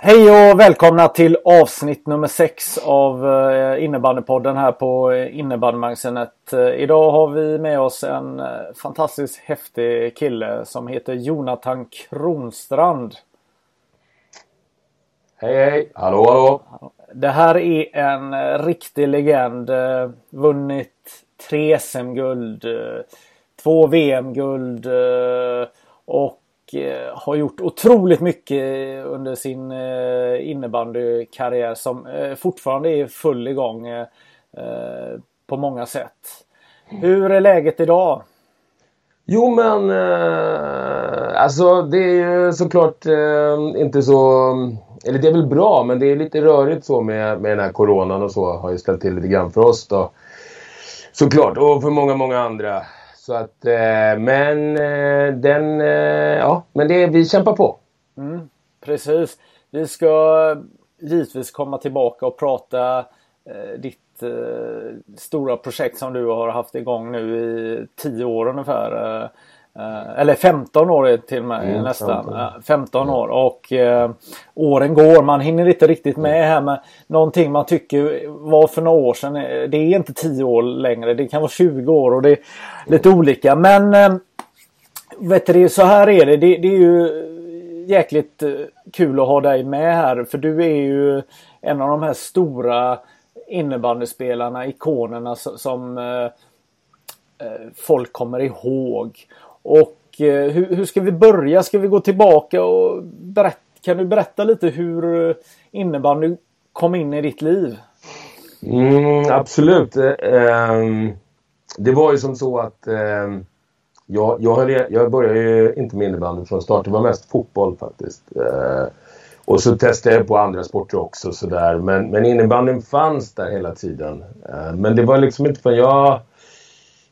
Hej och välkomna till avsnitt nummer 6 av eh, innebandypodden här på innebandymagasinet. Eh, idag har vi med oss en eh, fantastiskt häftig kille som heter Jonathan Kronstrand. Hej hej! Hallå hallå! Det här är en riktig legend. Vunnit tre SM-guld, två VM-guld och Eh, har gjort otroligt mycket eh, under sin eh, innebandykarriär som fortfarande är full igång på många sätt. Hur är läget idag? Jo men eh, alltså det är ju såklart eh, inte så... Eller det är väl bra men det är lite rörigt så med, med den här coronan och så. Har ju ställt till lite grann för oss då. Såklart och för många, många andra. Så att, eh, men eh, den, eh, ja, men det, vi kämpar på. Mm, precis. Vi ska givetvis komma tillbaka och prata ditt stora projekt som du har haft igång nu i tio år ungefär. Eh, eller 15 år till och med mm, nästan. 15, 15 år och eh, åren går. Man hinner inte riktigt med här med någonting man tycker var för några år sedan. Det är inte 10 år längre. Det kan vara 20 år och det är lite olika. Men eh, vet du, så här är det. det. Det är ju jäkligt eh, kul att ha dig med här. För du är ju en av de här stora innebandyspelarna, ikonerna som eh, eh, folk kommer ihåg. Och eh, hur, hur, ska vi börja? Ska vi gå tillbaka och berätta? Kan du berätta lite hur innebandy kom in i ditt liv? Mm, absolut. Ehm, det var ju som så att ehm, jag, jag, höll, jag började ju inte med innebandy från start. Det var mest fotboll faktiskt. Eh, och så testade jag på andra sporter också sådär. Men, men innebandyn fanns där hela tiden. Eh, men det var liksom inte för jag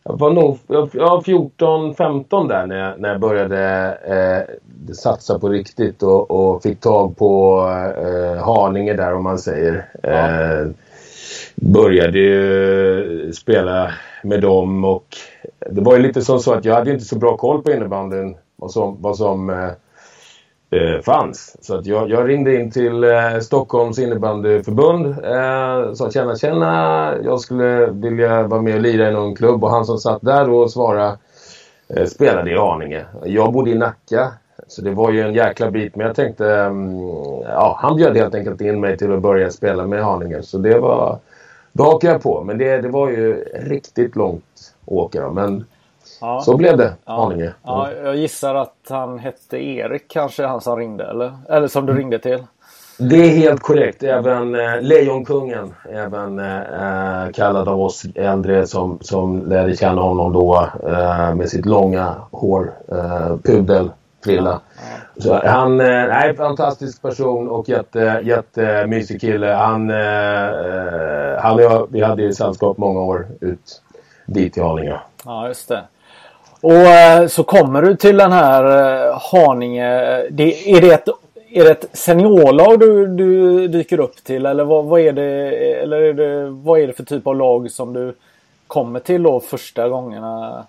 jag var nog jag 14-15 där när jag, när jag började eh, satsa på riktigt och, och fick tag på eh, Haninge där om man säger. Ja. Eh, började ju spela med dem och det var ju lite som så att jag hade inte så bra koll på innebandyn. Vad som, vad som eh, fanns. Så att jag, jag ringde in till eh, Stockholms innebandyförbund. Eh, sa tjena tjena, jag skulle vilja vara med och lira i någon klubb. Och han som satt där och svarade eh, spelade i Haninge. Jag bodde i Nacka. Så det var ju en jäkla bit. Men jag tänkte, mm, ja han bjöd helt enkelt in mig till att börja spela med Haninge. Så det var, då hakade jag på. Men det, det var ju riktigt långt åka åka. Men Ja. Så blev det, ja. Haninge. Ja, jag gissar att han hette Erik kanske, han som ringde eller? Eller som du mm. ringde till? Det är helt korrekt. Även eh, Lejonkungen, även eh, kallad av oss äldre som, som lärde känna honom då eh, med sitt långa hår, eh, pudel, frilla. Ja, ja. Så han eh, är en fantastisk person och jätte, jättemysig kille. Han, eh, eh, han och jag, vi hade ju sällskap många år ut dit till Haninge. Ja, just det. Och eh, så kommer du till den här eh, Haninge. Det, är, det ett, är det ett seniorlag du, du dyker upp till eller vad, vad, är det, eller är det, vad är det för typ av lag som du kommer till då första gångerna?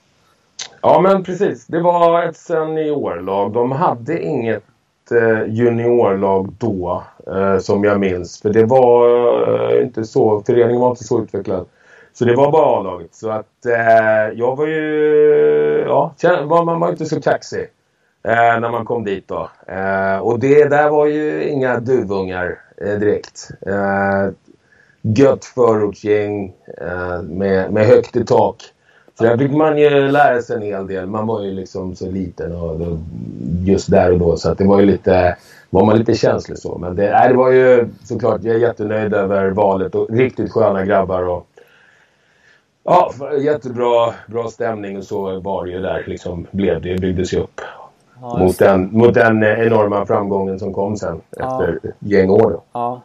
Ja men precis. Det var ett seniorlag. De hade inget eh, juniorlag då som jag minns. För det var inte så, föreningen var inte så utvecklad. Så det var bara A-laget. Så att eh, jag var ju... Ja, man var inte så kaxig eh, när man kom dit då. Eh, och det där var ju inga duvungar eh, direkt. Eh, gött förortsgäng eh, med, med högt i tak. Så där fick man ju lära sig en hel del. Man var ju liksom så liten och just där och då så att det var ju lite var man lite känslig så. Men det, nej, det var ju såklart, jag är jättenöjd över valet och riktigt sköna grabbar. Och, ja, jättebra bra stämning och så var det ju där. Liksom blev det, byggdes ju upp. Ja, mot, den, mot den enorma framgången som kom sen efter ja. gäng år. Då. Ja.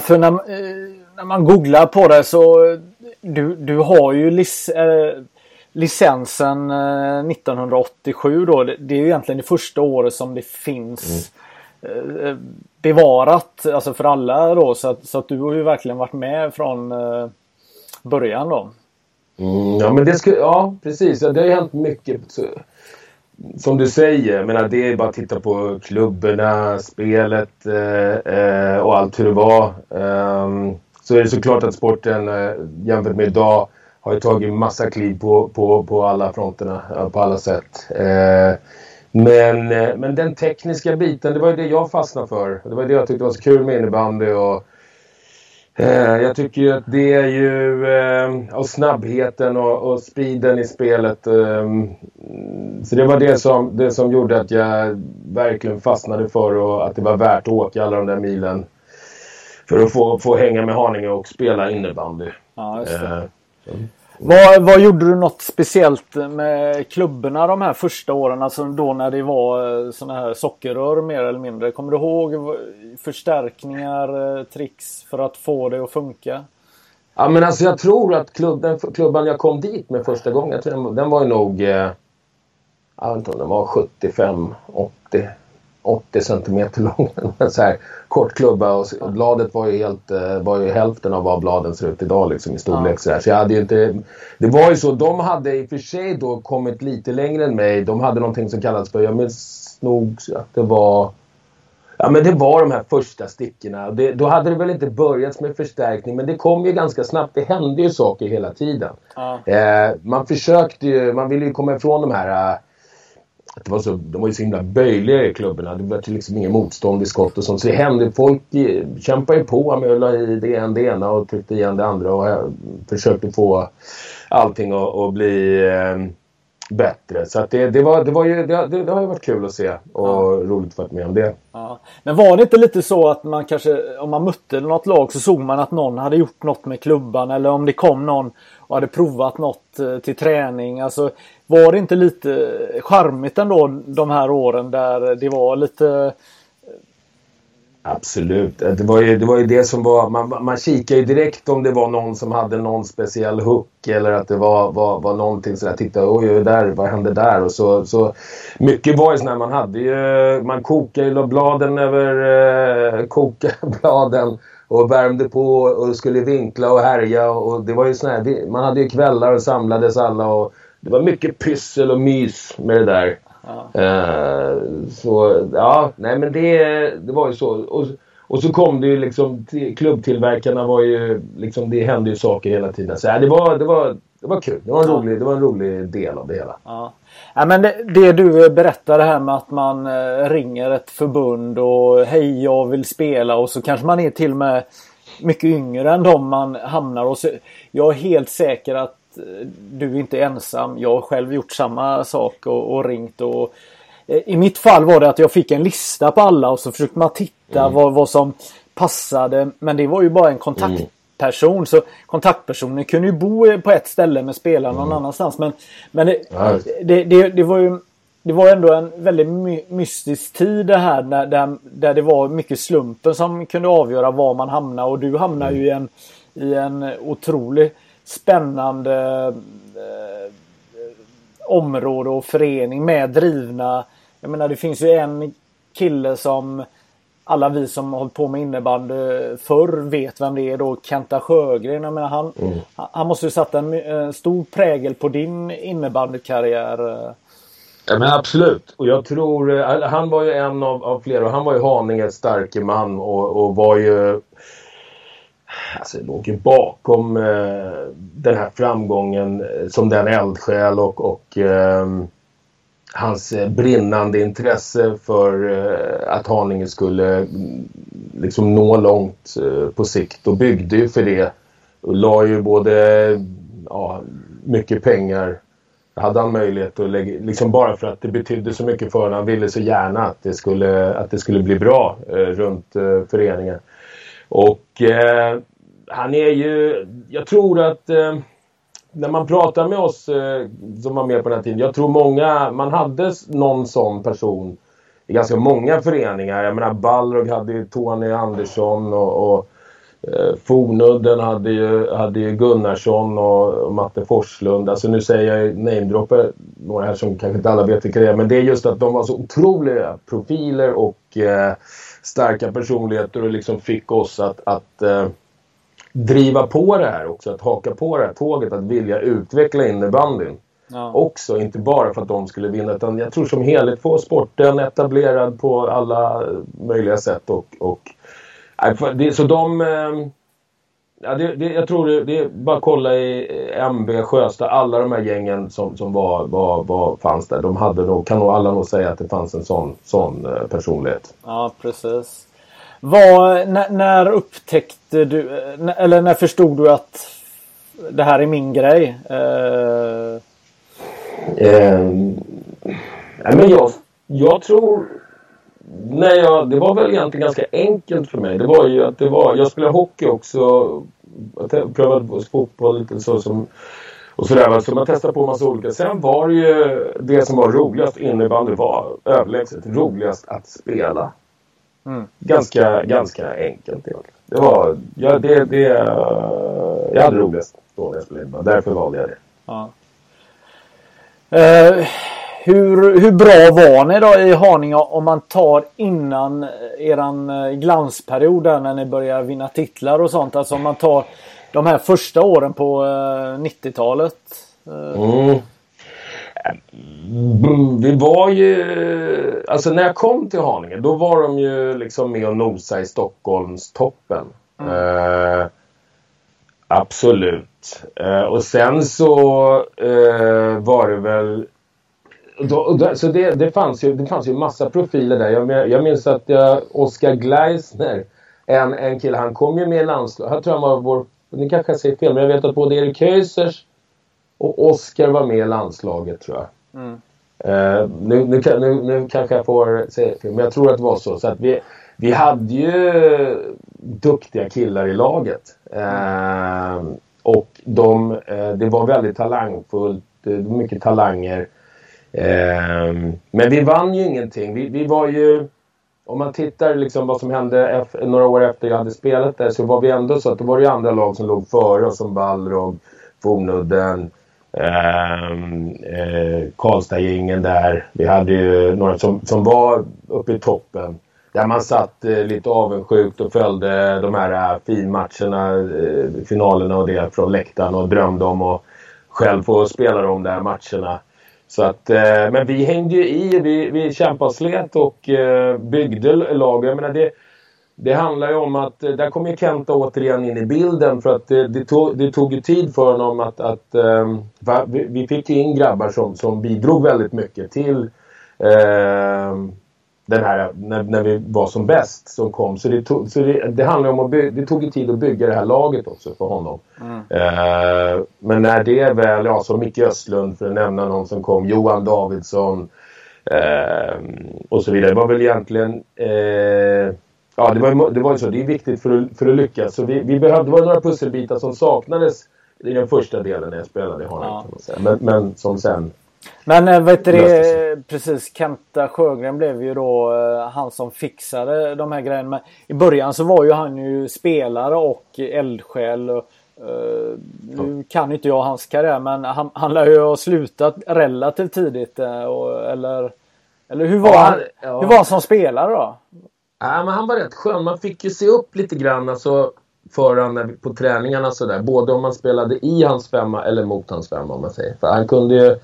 För när, eh, när man googlar på det så du, du har ju lic, äh, licensen äh, 1987 då. Det, det, är ju egentligen det första året som det finns mm. bevarat alltså för alla då. Så att, så att du har ju verkligen varit med från början då. Mm, ja men det skulle, ja precis. Det har ju hänt mycket. Som du säger, menar, det är bara att titta på klubborna, spelet eh, eh och allt hur det var. Eh, så är det såklart att sporten eh, jämfört med idag har ju tagit massa kliv på, på, på alla fronterna, eh, på alla sätt. Eh, men, eh, men den tekniska biten, det var ju det jag fastnade för. Det var det jag tyckte var så kul med innebandy. Och, jag tycker ju att det är ju... Eh, och snabbheten och, och speeden i spelet. Eh, så det var det som, det som gjorde att jag verkligen fastnade för och att det var värt att åka alla de där milen för att få, få hänga med Haninge och spela innebandy. Ja, just det. Eh, vad, vad gjorde du något speciellt med klubborna de här första åren? Alltså då när det var eh, sådana här sockerrör mer eller mindre. Kommer du ihåg förstärkningar, eh, tricks för att få det att funka? Ja men alltså jag tror att klubb, den klubban jag kom dit med första gången, jag tror den, den var ju nog... Eh, jag vet inte om den var 75, 80 80 centimeter lång. Så här kort klubba och bladet var ju, helt, eh, var ju hälften av vad bladen ser ut idag liksom, i storlek. Ja. Så, så jag hade inte, det var ju så, de hade i och för sig då kommit lite längre än mig. De hade någonting som kallades för, jag minns nog att det var Ja men det var de här första stickorna. Det, då hade det väl inte börjat med förstärkning men det kom ju ganska snabbt. Det hände ju saker hela tiden. Ja. Eh, man försökte ju, man ville ju komma ifrån de här det var så, de var ju så himla böjliga i klubborna. Det var liksom ingen motstånd i skott och sånt. Så det hände. Folk kämpade ju på med att i det ena, det ena och tryckte igen det andra. Och försökte få allting att, att bli eh, bättre. Så att det, det, var, det, var ju, det, det, det har ju varit kul att se och ja. roligt att vara med om det. Ja. Men var det inte lite så att man kanske, om man mötte något lag så såg man att någon hade gjort något med klubban eller om det kom någon och hade provat något eh, till träning. Alltså, var det inte lite charmigt ändå de här åren där det var lite Absolut. Det var ju det, var ju det som var... Man, man kikade ju direkt om det var någon som hade någon speciell hook eller att det var, var, var någonting sådär. Titta, oj, oj, där, vad hände där? Och så, så, mycket var ju sådär, man hade ju... Man kokade ju bladen över... Eh, kokade bladen och värmde på och skulle vinkla och härja. Och det var ju sådär, man hade ju kvällar och samlades alla och det var mycket pyssel och mys med det där. Ja. Uh, så ja, nej men det, det var ju så. Och, och så kom det ju liksom, klubbtillverkarna var ju, liksom, det hände ju saker hela tiden. Så ja, det, var, det, var, det var kul. Det var, en ja. rolig, det var en rolig del av det hela. Ja. Ja, men det, det, du berättar det här med att man eh, ringer ett förbund och hej jag vill spela och så kanske man är till och med mycket yngre än de man hamnar hos. Jag är helt säker att eh, du inte är ensam. Jag har själv gjort samma sak och, och ringt och eh, i mitt fall var det att jag fick en lista på alla och så försökte man titta mm. vad, vad som passade. Men det var ju bara en kontakt. Mm. Så kontaktpersonen kunde ju bo på ett ställe med spelaren någon mm. annanstans. Men, men det, det, det, det, var ju det var ändå en väldigt my mystisk tid det här där, där, där, det var mycket slumpen som kunde avgöra var man hamnade. Och du hamnar mm. ju i en, i en otroligt spännande eh, område och förening med drivna. Jag menar det finns ju en kille som alla vi som har hållit på med innebandy förr vet vem det är då. Kenta Sjögren. Jag menar, han, mm. han måste ju satt en, en stor prägel på din innebandykarriär. Eh. Ja men absolut. Och jag tror, eh, han var ju en av, av flera. Han var ju Haninges starke man och, och var ju Alltså låg ju bakom eh, den här framgången eh, som den eldsjäl och, och ehm, eh, hans brinnande intresse för eh, att Haninge skulle mm, liksom nå långt eh, på sikt och byggde ju för det. Och la ju både ja, mycket pengar hade han möjlighet att lägga, liksom bara för att det betydde så mycket för honom. Han ville så gärna att det skulle, att det skulle bli bra eh, runt eh, föreningen. Och eh, han är ju, jag tror att eh, när man pratar med oss eh, som var med på den här tiden. Jag tror många, man hade någon sån person i ganska många föreningar. Jag menar Balrog hade ju Tony Andersson och, och eh, Fornudden hade ju, hade ju Gunnarsson och, och Matte Forslund. Alltså nu säger jag namedropper några här som kanske inte alla vet vilka det är. Men det är just att de var så otroliga profiler och eh, starka personligheter och liksom fick oss att, att eh, driva på det här också. Att haka på det här tåget, att vilja utveckla innebandyn. Ja. Också, inte bara för att de skulle vinna utan jag tror som helhet få sporten etablerad på alla möjliga sätt. Och, och, så de... Eh, ja, det, det, jag tror det, det är bara att kolla i MB, Sjöstad, alla de här gängen som, som var, var, var, fanns där. De hade nog, kan nog alla nog säga att det fanns en sån, sån eh, personlighet. Ja, precis. Var, när, när, upptäckte du, eller när förstod du att det här är min grej? Uh... Eh, men jag, jag tror... Nej, jag, det var väl egentligen ganska enkelt för mig. Det var ju att det var... Jag spelade hockey också. Jag prövade fotboll lite så som... Och sådär, så man testade på en massa olika. Sen var det ju det som var roligast innebandy var överlägset roligast att spela. Mm. Ganska, ganska enkelt egentligen. Det var, ja, det, det, jag hade roligast då när jag spelade innebandy. Därför valde jag det. Ja. Uh, hur, hur bra var ni då i Haninge om man tar innan eran eh, glansperiod när ni börjar vinna titlar och sånt? Alltså om man tar de här första åren på 90-talet? Uh. Eh. Mm. Vi var ju... Alltså när jag kom till Haninge då var de ju liksom med och nosa i Stockholmstoppen. Mm. Uh, absolut. Uh, och sen så uh, var det väl... Då, då, så det, det, fanns ju, det fanns ju massa profiler där. Jag, jag minns att jag, Oskar Gleisner, en, en kille, han kom ju med i landslaget. Jag tror han var vår... Ni kanske säger fel, men jag vet att både Erik Höysers och Oskar var med i landslaget tror jag. Mm. Uh, nu, nu, nu, nu, kanske jag får säga fel, men jag tror att det var så. så att vi, vi hade ju duktiga killar i laget. Uh, och de, uh, det var väldigt talangfullt. mycket talanger. Ehm, men vi vann ju ingenting. Vi, vi var ju... Om man tittar liksom vad som hände några år efter jag hade spelat där så var vi ändå så att det var ju andra lag som låg före oss som Balrog, Fornudden, ehm, eh, Karlstad-gängen där. Vi hade ju några som, som var uppe i toppen. Där man satt eh, lite avundsjukt och följde de här eh, finmatcherna, eh, finalerna och det från läktaren och drömde om att själv få spela de där matcherna. Så att, eh, men vi hängde ju i, vi, vi kämpade och slet och eh, byggde lag. Jag menar det, det handlar ju om att, där där kommer Kenta återigen in i bilden för att det, det, tog, det tog ju tid för honom att, att ehm, vi, vi fick ju in grabbar som, som bidrog väldigt mycket till eh, den här, när, när vi var som bäst som kom. Så det, tog, så det, det handlar om att by, det tog ju tid att bygga det här laget också för honom. Mm. Uh, men när det väl, ja som Micke Östlund för att nämna någon som kom, Johan Davidsson uh, och så vidare. Det var väl egentligen uh, Ja, det var, det var så. Det är viktigt för att, för att lyckas. Så vi, vi behövde, det var några pusselbitar som saknades i den första delen när jag spelade i Haninge. Ja. Men, men som sen men äh, vet du precis Kenta Sjögren blev ju då uh, han som fixade de här grejerna. Men I början så var ju han ju spelare och eldsjäl. Och, uh, nu kan inte jag hans karriär men han, han lär ju ha slutat relativt tidigt. Och, eller, eller hur var, ja, han, ja. hur var han som spelare då? Ja, men han var rätt skön. Man fick ju se upp lite grann alltså, för honom på träningarna sådär. Både om man spelade i hans femma eller mot hans femma om man säger. För han kunde ju...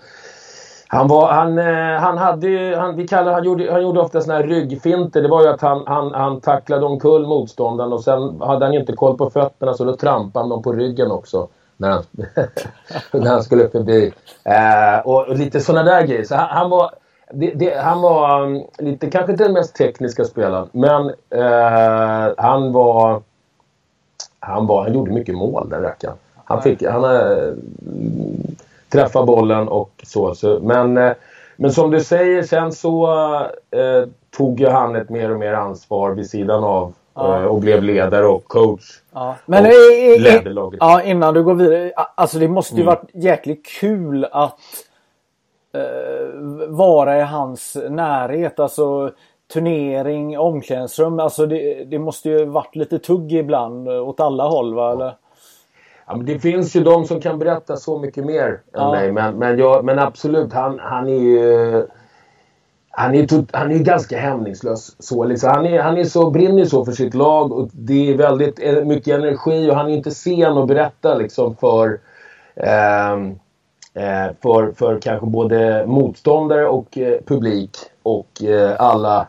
Han, var, han, eh, han hade ju, han, vi kallar, han, gjorde, han gjorde ofta såna här ryggfinter. Det var ju att han, han, han tacklade omkull motståndaren och sen hade han inte koll på fötterna så då trampade han dem på ryggen också. När han, när han skulle förbi. Eh, och, och, lite sådana där grejer. Så han, han var det, det, han var um, lite, kanske inte den mest tekniska spelaren, men eh, han var... Han var, han gjorde mycket mål den rackaren. Han fick, han, eh, träffa bollen och så. så men, eh, men som du säger, sen så eh, tog ju han ett mer och mer ansvar vid sidan av ja. Eh, och blev ledare och coach. Ja. Men och i, ledde laget. Ja, innan du går vidare. Alltså det måste ju mm. varit jäkligt kul att eh, vara i hans närhet. Alltså turnering, omklädningsrum. Alltså det, det måste ju varit lite tugg ibland åt alla håll va? Eller? Ja, men det finns ju de som kan berätta så mycket mer än ja. mig. Men, men, jag, men absolut, han, han är ju... Han är, tot, han är ganska hämningslös. Så liksom. han, är, han är så, brinner så för sitt lag och det är väldigt eh, mycket energi och han är inte sen att berätta liksom för, eh, för, för kanske både motståndare och eh, publik och eh, alla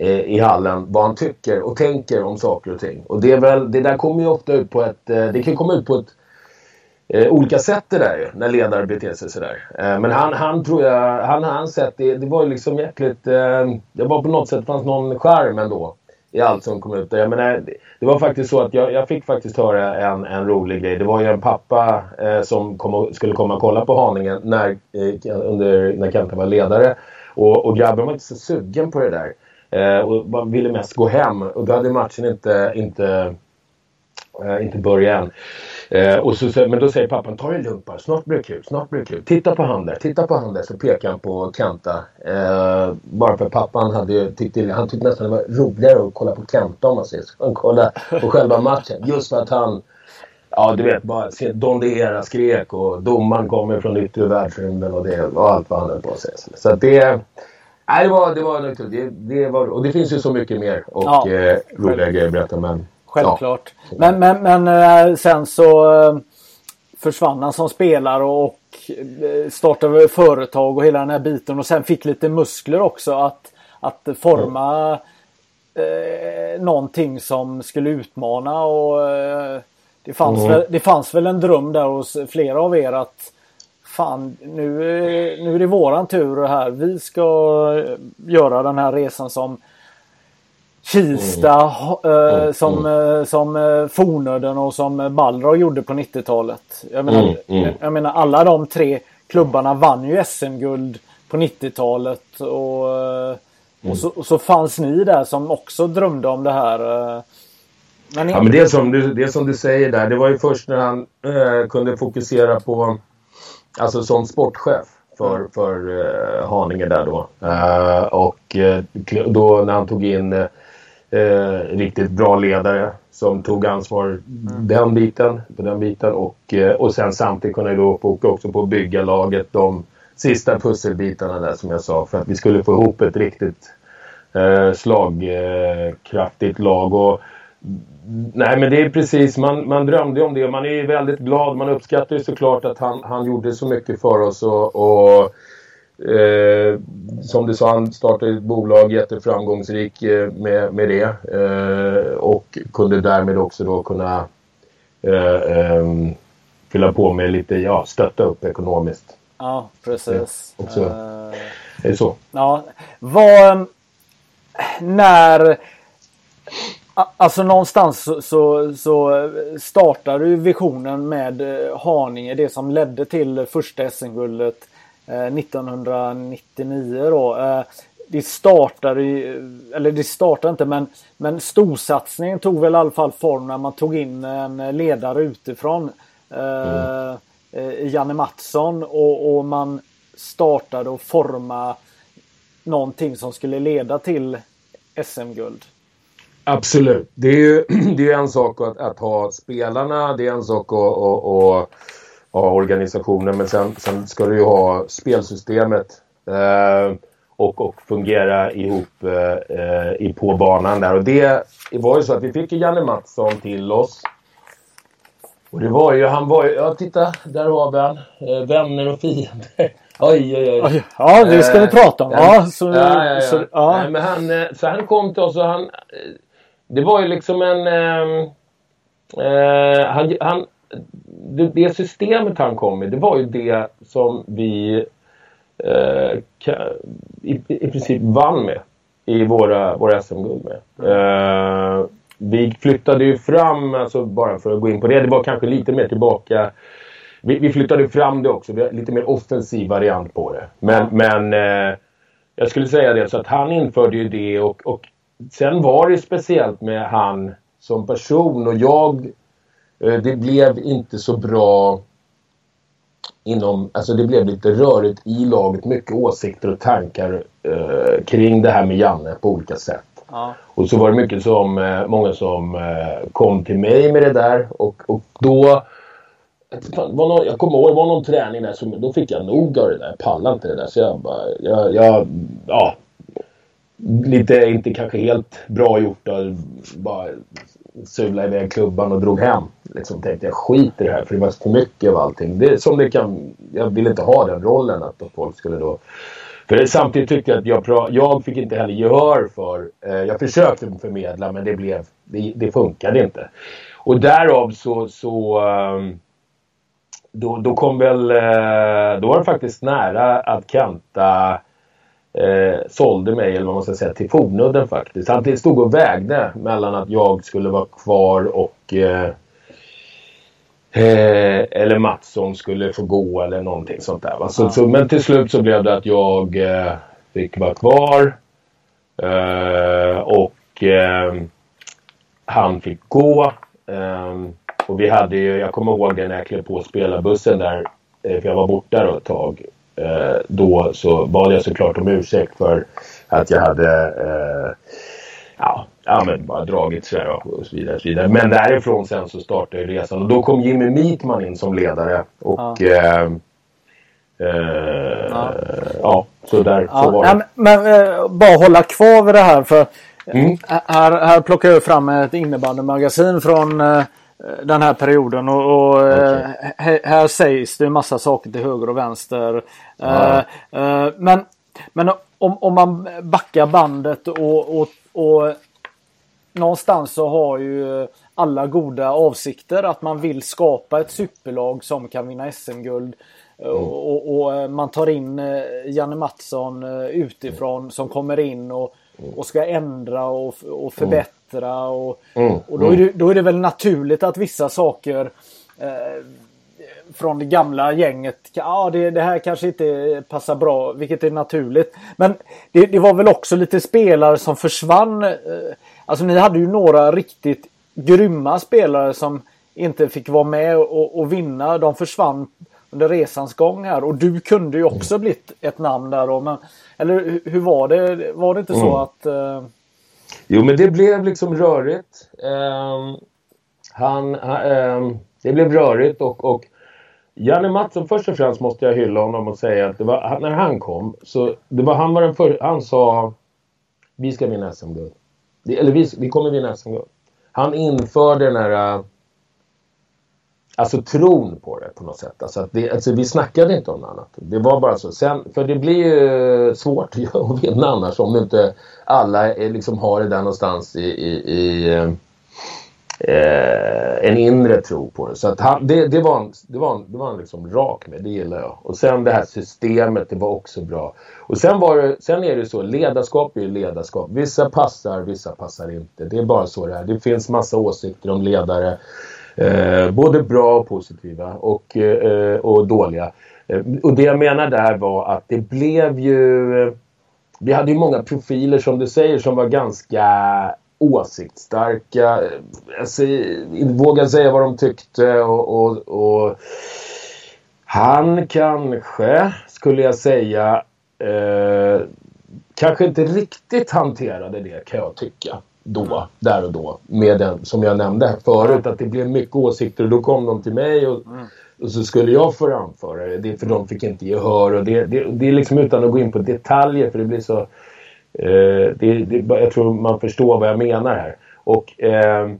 Eh, i hallen vad han tycker och tänker om saker och ting. Och det, är väl, det där kommer ju ofta ut på ett... Eh, det kan komma ut på ett eh, olika sätt det där ju, när ledare beter sig sådär. Eh, men han, han tror jag, han har sett, det, det var ju liksom jäkligt, eh, det var på något sätt fanns någon skärm ändå i allt som kom ut. Jag menar, det, det var faktiskt så att jag, jag, fick faktiskt höra en, en rolig grej. Det var ju en pappa eh, som kom och, skulle komma och kolla på Haninge när, eh, under, när Kenta var ledare. Och, och grabben var inte så sugen på det där. Eh, och man ville mest gå hem och då hade matchen inte, inte, eh, inte börjat än. Eh, och så, men då säger pappan, ta det lugnt bara, snart blir det kul, snart blir det kul. Titta på han där, titta på han där. Så pekar han på Kenta. Eh, bara för pappan hade tyckte, han tyckte nästan det var roligare att kolla på Kenta om man säger så. Än kolla på själva matchen. Just för att han, ja du vet, bara se Don skrek och domaren kommer från yttre världsrymden och, det, och allt vad han höll på att säga. Så att det Nej, det var, det var det, det var, och det finns ju så mycket mer och ja, eh, roliga grejer att berätta. Men, Självklart. Ja. Men, men, men eh, sen så eh, försvann han som spelare och eh, startade företag och hela den här biten och sen fick lite muskler också att, att forma mm. eh, någonting som skulle utmana och eh, det, fanns mm. väl, det fanns väl en dröm där hos flera av er att fan nu, nu är det våran tur här. Vi ska göra den här resan som Kista, mm. eh, som, mm. som eh, Fornöden och som Balrog gjorde på 90-talet. Jag menar, mm. mm. jag menar alla de tre klubbarna vann ju SM-guld på 90-talet och, eh, och, mm. så, och så fanns ni där som också drömde om det här. Eh. Men, ja, men det, som du, det som du säger där, det var ju först när han eh, kunde fokusera på Alltså som sportchef för, för uh, Haninge där då. Uh, och uh, då när han tog in riktigt bra ledare som tog ansvar mm. den biten, på den biten och, och sen samtidigt kunna då fokusera också på att bygga laget de sista pusselbitarna där som jag sa för att vi skulle få ihop ett riktigt slagkraftigt lag. Och, Nej men det är precis, man, man drömde om det och man är väldigt glad. Man uppskattar ju såklart att han, han gjorde så mycket för oss och, och eh, som du sa, han startade ett bolag jätteframgångsrik eh, med, med det eh, och kunde därmed också då kunna eh, ehm, fylla på med lite, ja, stötta upp ekonomiskt. Ja, precis. Ja, också. Uh, är det så? Ja, vad, när Alltså någonstans så, så, så startade ju visionen med eh, Haninge, det som ledde till första SM-guldet eh, 1999 då. Eh, det startade eller det startade inte men, men storsatsningen tog väl i alla fall form när man tog in en ledare utifrån. Eh, mm. Janne Mattsson och, och man startade och forma någonting som skulle leda till SM-guld. Absolut. Det är ju det är en sak att, att, ha spelarna, det är en sak att, att, ha organisationen men sen, sen ska du ju ha spelsystemet eh, och, och fungera ihop eh, i, på banan där. Och det var ju så att vi fick Janne Mattsson till oss. Och det var ju, han var ju, ja titta, där har vi han. Eh, vänner och fiender. Oj, oj, oj. Ja, det ska vi eh, prata om. Ja, så, ja, ja, ja. Så, ja. Nej, men han, eh, så han kom till oss och han det var ju liksom en... Eh, eh, han, han, det, det, systemet han kom med, det var ju det som vi eh, i, i princip vann med i våra, våra SM-guld med. Mm. vi flyttade ju fram, alltså bara för att gå in på det, det var kanske lite mer tillbaka vi, vi flyttade fram det också. Vi har lite mer offensiv variant på det. Men, men eh, jag skulle säga det så att han införde ju det och, och sen var det speciellt med han som person och jag eh, det blev inte så bra inom, alltså det blev lite rörigt i laget. Mycket åsikter och tankar eh, kring det här med Janne på olika sätt. Ja. Och så var det mycket som, eh, många som eh, kom till mig med det där och, och då var någon, jag kommer ihåg, det var någon träning där som, då fick jag nog av det där. Jag pallade inte det där. Så jag bara, jag, jag ja. Lite, inte kanske helt bra gjort att bara sula iväg klubban och drog hem. Liksom tänkte jag skiter i det här för det var för mycket av allting. Det, som det kan, jag vill inte ha den rollen att folk skulle då... För det, samtidigt tyckte jag att jag, jag fick inte heller gehör för... Eh, jag försökte förmedla men det blev... Det, det funkade inte. Och därav så... så um, då, då kom väl... Eh, då var det faktiskt nära att Kenta eh, sålde mig, eller vad man ska säga, till Fornudden faktiskt. Han stod och vägde mellan att jag skulle vara kvar och eh, eh, eller Mattsson skulle få gå eller någonting sånt där. Va? Så, ja. så, men till slut så blev det att jag eh, fick vara kvar. Eh, och eh, han fick gå. och vi hade ju, jag kommer ihåg det när jag klev på spelarbussen där. för jag var borta då ett tag. Eh, då så bad jag såklart om ursäkt för att jag hade eh, ja, ja, men bara dragit sådär och så vidare, och så vidare. Men därifrån sen så startade resan och då kom Jimmy Meatman in som ledare. Och ja. Eh, eh, ja. ja. så där ja, så var det. men, men eh, bara hålla kvar vid det här för mm. här, här plockar jag fram ett innebandymagasin från den här perioden och, och okay. här, eh, här, sägs det massa saker till höger och vänster. Ja. Uh, men men om, om man backar bandet och, och, och någonstans så har ju alla goda avsikter att man vill skapa ett superlag som kan vinna SM-guld. Mm. Och, och, man tar in Janne Mattsson utifrån som kommer in och, och ska ändra och, och förbättra och, mm, och då, är det, då är det väl naturligt att vissa saker eh, från det gamla gänget, ja det, det, här kanske inte passar bra, vilket är naturligt. Men det, det var väl också lite spelare som försvann. Eh, alltså ni hade ju några riktigt grymma spelare som inte fick vara med och, och vinna. De försvann under resans gång här och du kunde ju också blivit ett namn där då. Men, eller hur var det? Var det inte mm. så att eh, Jo, men det blev liksom rörigt. Um, han, um, det blev rörigt och, och Janne Mattsson, först och främst måste jag hylla honom och säga att det var, när han kom så det var, han var den för, han sa vi ska vinna SM-guld. Eller vi, vi kommer vinna SM-guld. Han införde den här alltså tron på det på något sätt. Alltså, att det, alltså vi snackade inte om något annat. Det var bara så. Sen, för det blir ju svårt att vinna annars om inte alla är, liksom har det där någonstans i, i, i eh, eh, en inre tro på det. Så att han, det, det var en, det var en, det var en liksom rak med, det gillar jag. Och sen det här systemet, det var också bra. Och sen, var det, sen är det så, ledarskap är ju ledarskap. Vissa passar, vissa passar inte. Det är bara så det är. Det finns massa åsikter om ledare. Eh, både bra och positiva och, eh, och dåliga. Eh, och det jag menar där var att det blev ju... Vi hade ju många profiler som du säger som var ganska åsiktsstarka. Alltså, vågade säga vad de tyckte och, och, och han kanske, skulle jag säga, eh, kanske inte riktigt hanterade det kan jag tycka då, där och då. Med den som jag nämnde förut, att det blev mycket åsikter och då kom de till mig och, mm. och så skulle jag få framföra det. det för de fick inte gehör och det, det, det är liksom utan att gå in på detaljer för det blir så... Eh, det, det, jag tror man förstår vad jag menar här. Och... Eh,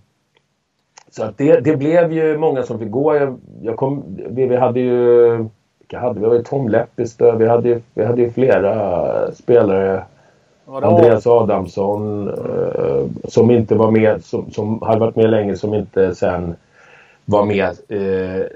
så att det, det blev ju många som fick gå. Jag, jag kom, vi, vi hade ju... Vilka hade vi? Vi hade Tom Leppestö, vi hade, vi hade ju flera spelare Andreas Adamsson eh, som inte var med, som, som hade varit med länge som inte sen var med, eh,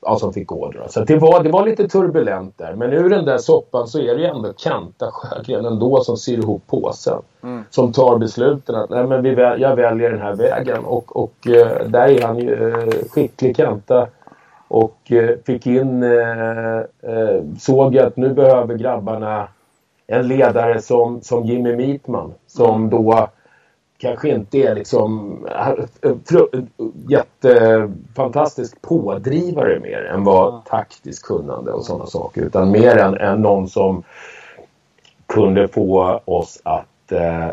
ja, som fick gå. Då. Så det var, det var lite turbulent där. Men ur den där soppan så är det ju ändå Kenta Sjögren ändå som syr ihop påsen. Mm. Som tar besluten att nej, men vi väl, jag väljer den här vägen. Och, och eh, där är han ju eh, skicklig Kenta. Och eh, fick in, eh, såg att nu behöver grabbarna en ledare som, som Jimmy Meatman. Som mm. då kanske inte är liksom jättefantastisk pådrivare mer än vad taktiskt kunnande och sådana saker. Utan mer än, än någon som kunde få oss att eh,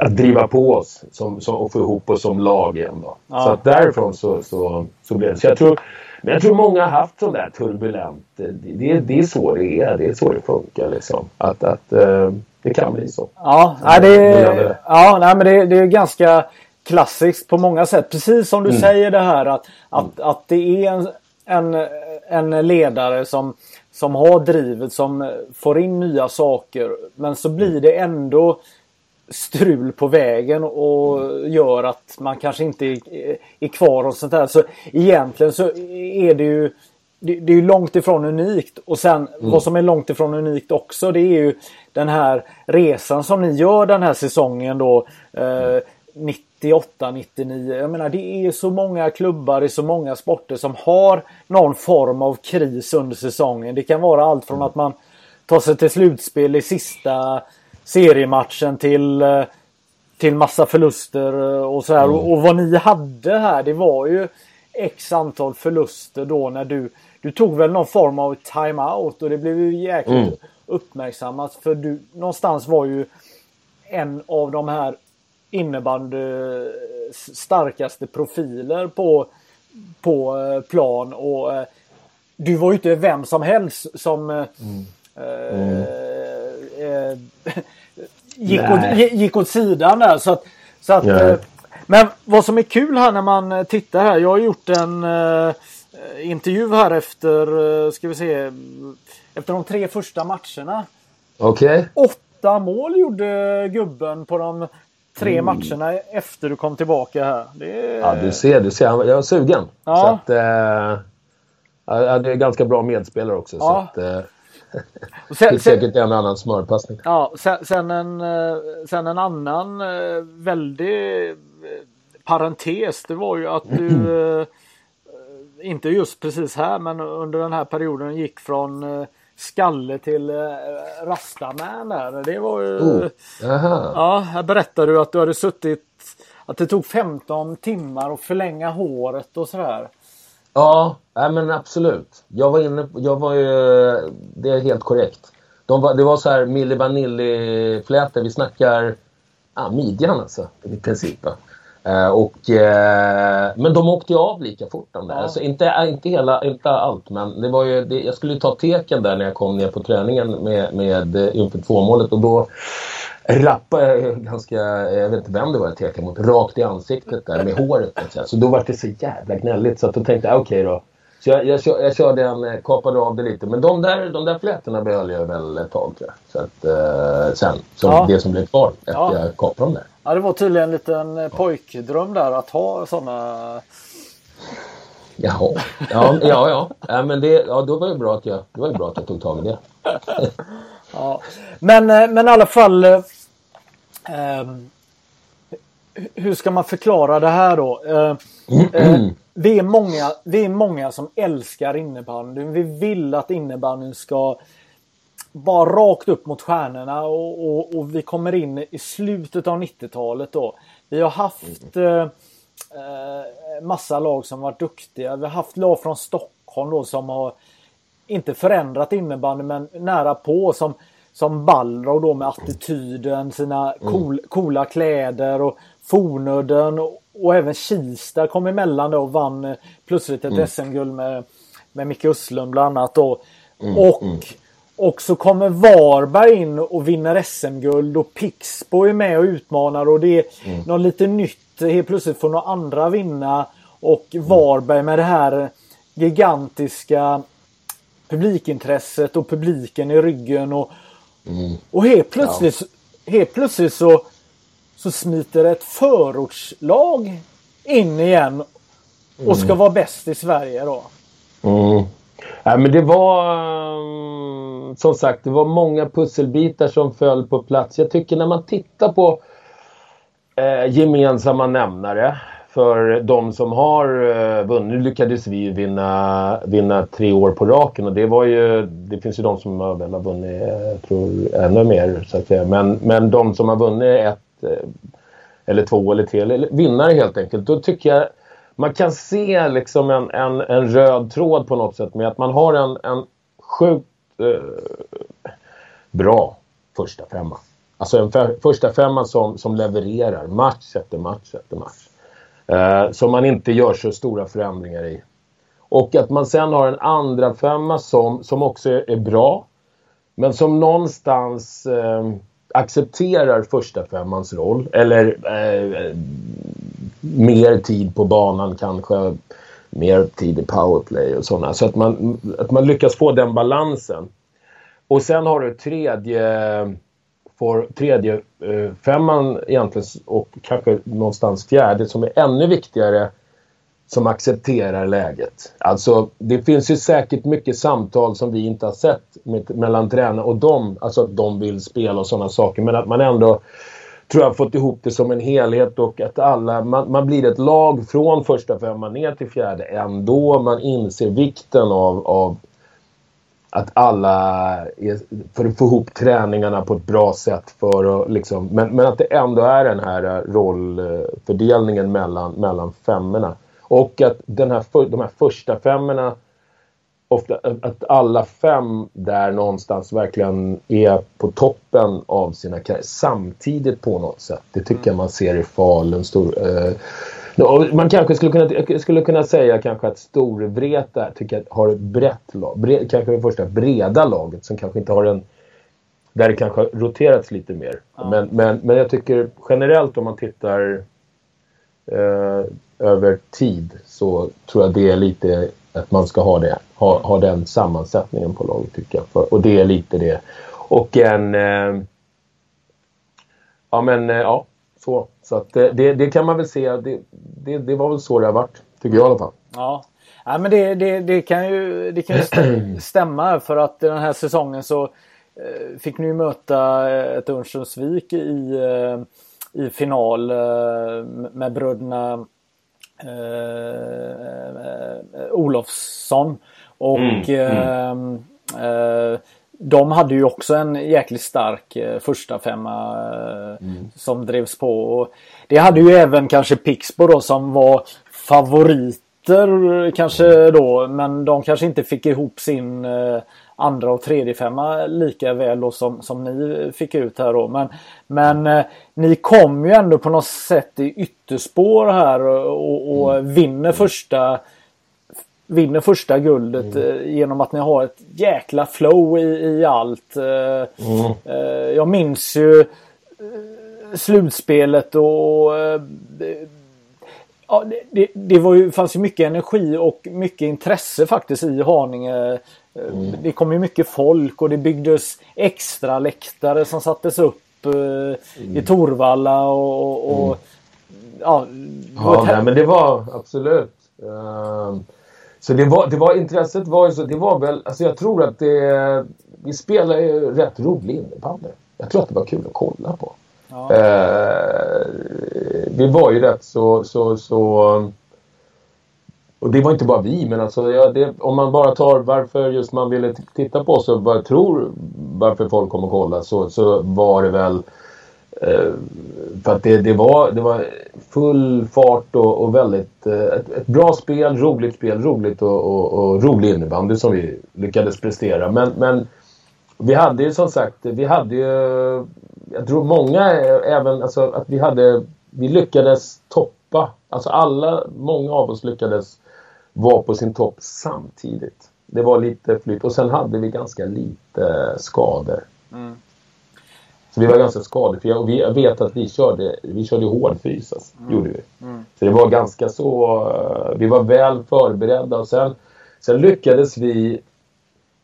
att driva på oss som, som, och få ihop oss som lag igen. Då. Ja. Så att därifrån så, så, så blev det. Så jag tror, men jag tror många har haft sån där turbulent. Det, det, det är så det är. Det är så det funkar liksom. Att, att eh, det kan bli så. Ja, nej, det, är, ja, nej, men det, det är ganska klassiskt på många sätt. Precis som du mm. säger det här att, att, mm. att det är en, en, en ledare som som har drivet, som får in nya saker. Men så blir det ändå strul på vägen och gör att man kanske inte är, kvar och sånt där. Så egentligen så är det ju det, är ju långt ifrån unikt och sen mm. vad som är långt ifrån unikt också det är ju den här resan som ni gör den här säsongen då. Eh, 98, 99. Jag menar det är så många klubbar i så många sporter som har någon form av kris under säsongen. Det kan vara allt från att man tar sig till slutspel i sista seriematchen till eh, till massa förluster och så här. Mm. Och, och, vad ni hade här det var ju X antal förluster då när du Du tog väl någon form av timeout och det blev ju jäkligt mm. uppmärksammat för du någonstans var ju en av de här innebandy starkaste profiler på, på eh, plan och eh, du var ju inte vem som helst som eh, mm. Eh, gick, åt, gick åt sidan där. Så att, så att, eh, men vad som är kul här när man tittar här. Jag har gjort en eh, intervju här efter, ska vi se, efter de tre första matcherna. Okej. Okay. Åtta mål gjorde gubben på de tre mm. matcherna efter du kom tillbaka här. Är... Ja, du ser, du ser. Jag är sugen. Ja. Så att, eh, det är ganska bra medspelare också. Ja. Så att, eh, sen, det är säkert en annan smörpassning. Ja, sen, sen, en, eh, sen en annan eh, väldig eh, parentes. Det var ju att du inte just precis här men under den här perioden gick från skalle till eh, Rastaman där. Det var ju... Oh, ja, här berättade du att du hade suttit... Att det tog 15 timmar att förlänga håret och sådär. Ja, nej men absolut. Jag var inne jag var ju... Det är helt korrekt. De var, det var så här Milli Vanilli-flätor. Vi snackar ja, midjan alltså i princip. Uh, och, uh, men de åkte ju av lika fort de där. Ja. Alltså, inte, inte, hela, inte allt men det var ju, det, jag skulle ta teken där när jag kom ner på träningen med, med uh, inför tvåmålet och då rappade jag ganska, jag vet inte vem det var jag tekade mot, rakt i ansiktet där med håret. Så då var det så jävla gnälligt så att då tänkte jag okej okay då. Så jag, jag, jag körde en, kapade av det lite. Men de där, de där flätorna behöll jag väl ett tag tror jag. Så att, eh, sen, som ja. det som blev kvar efter ja. jag kapade dem där. Ja, det var tydligen en liten eh, pojkdröm där att ha sådana. Jaha, ja, ja, ja. ja men det, ja, då var det bra att jag, det var bra att jag tog tag i det. ja. Men, eh, men i alla fall. Eh, hur ska man förklara det här då? Eh, eh, vi, är många, vi är många som älskar innebandyn. Vi vill att innebandyn ska bara rakt upp mot stjärnorna och, och, och vi kommer in i slutet av 90-talet då. Vi har haft mm. eh, eh, massa lag som varit duktiga. Vi har haft lag från Stockholm då som har inte förändrat innebandy men nära på som, som Balrog då med attityden, sina mm. cool, coola kläder och Fornudden och, och även Kista kom emellan då och vann eh, plötsligt ett mm. SM-guld med, med Micke Östlund bland annat då. Mm. Och mm. Och så kommer Varberg in och vinner SM-guld och Pixbo är med och utmanar och det är mm. något lite nytt. Helt plötsligt får några andra vinna och. Varberg med det här gigantiska publikintresset och publiken i ryggen och, mm. och helt plötsligt, ja. helt plötsligt så, så smiter ett förortslag in igen och ska mm. vara bäst i Sverige då. Mm. Ja, men det var mm, som sagt, det var många pusselbitar som föll på plats. Jag tycker när man tittar på eh, gemensamma nämnare för de som har eh, vunnit. Nu lyckades vi vinna, vinna tre år på raken och det var ju... Det finns ju de som har, väl har vunnit, jag tror, ännu mer så att säga. Men, men de som har vunnit ett eh, eller två eller tre, eller vinnare helt enkelt. Då tycker jag man kan se liksom en, en, en röd tråd på något sätt med att man har en, en sjukt eh, bra första femma. Alltså en första femma som, som levererar match efter match efter match. Eh, som man inte gör så stora förändringar i. Och att man sen har en andra femma som, som också är, är bra. Men som någonstans eh, accepterar första femmans roll. Eller eh, mer tid på banan kanske. Mer tid i powerplay och sådana. Så att man, att man lyckas få den balansen. Och sen har du tredje, får tredje eh, femman egentligen och kanske någonstans fjärde som är ännu viktigare som accepterar läget. Alltså det finns ju säkert mycket samtal som vi inte har sett med, mellan tränare och dem. Alltså att de vill spela och sådana saker. Men att man ändå tror jag fått ihop det som en helhet och att alla, man, man, blir ett lag från första femman ner till fjärde ändå. Man inser vikten av, av att alla är, för att få ihop träningarna på ett bra sätt. För att, liksom, men, men att det ändå är den här rollfördelningen mellan, mellan femmorna. Och att den här, de här första femmorna, ofta, att alla fem där någonstans verkligen är på toppen av sina karriärer samtidigt på något sätt. Det tycker jag man ser i Falun. Stor, eh, man kanske skulle kunna, skulle kunna säga kanske att Storvreta tycker jag har ett brett lag. Bre, kanske det första breda laget som kanske inte har en... Där det kanske har roterats lite mer. Ja. Men, men, men jag tycker generellt om man tittar eh, över tid så tror jag det är lite att man ska ha det. Ha, ha den sammansättningen på laget tycker jag. För, och det är lite det. Och en... Eh, ja men eh, ja, så. Så att det, det, kan man väl se. Det, det, det var väl så det har varit. Tycker jag i alla fall. Ja. Ja, men det, det, det, kan ju, det kan ju stämma för att den här säsongen så eh, fick ni möta ett Örnsköldsvik i, eh, i final eh, med bröderna eh, Olofsson. Och mm, mm. Eh, de hade ju också en jäkligt stark eh, första femma eh, mm. som drevs på. Och det hade ju även kanske Pixbo då som var favoriter kanske då men de kanske inte fick ihop sin eh, andra och tredje femma lika väl då som, som ni fick ut här då. Men, men eh, ni kom ju ändå på något sätt i ytterspår här och, och mm. vinner första vinner första guldet mm. eh, genom att ni har ett jäkla flow i, i allt. Eh, mm. eh, jag minns ju slutspelet och ja, det, det var ju, fanns ju mycket energi och mycket intresse faktiskt i Haninge. Mm. Det kom ju mycket folk och det byggdes extra läktare som sattes upp mm. i Torvalla och, och mm. ja. Ja, nej, men det var absolut. Uh, så det var, det var intresset var ju så, det var väl, alltså jag tror att det, vi spelar ju rätt rolig innebandy. Jag tror att det var kul att kolla på. Ja. Uh, vi var ju rätt så, så, så och det var inte bara vi, men alltså, ja, det, om man bara tar varför just man ville titta på oss och bara tror varför folk kommer att kolla så, så var det väl eh, Eh, för att det, det, var, det var full fart och, och väldigt eh, ett, ett, bra spel, roligt spel, roligt och, och, och rolig innebandy som vi lyckades prestera. Men, men vi hade ju som sagt, vi hade ju, jag tror många eh, även, alltså att vi hade, vi lyckades toppa, alltså alla, många av oss lyckades vara på sin topp samtidigt. Det var lite flytt och sen hade vi ganska lite skador. Mm. Så vi var ganska skadefria och vi, vet att vi körde, vi körde hårdfys. Alltså, mm. gjorde vi. Mm. Så det var ganska så... Eh, vi var väl förberedda och sen, sen lyckades vi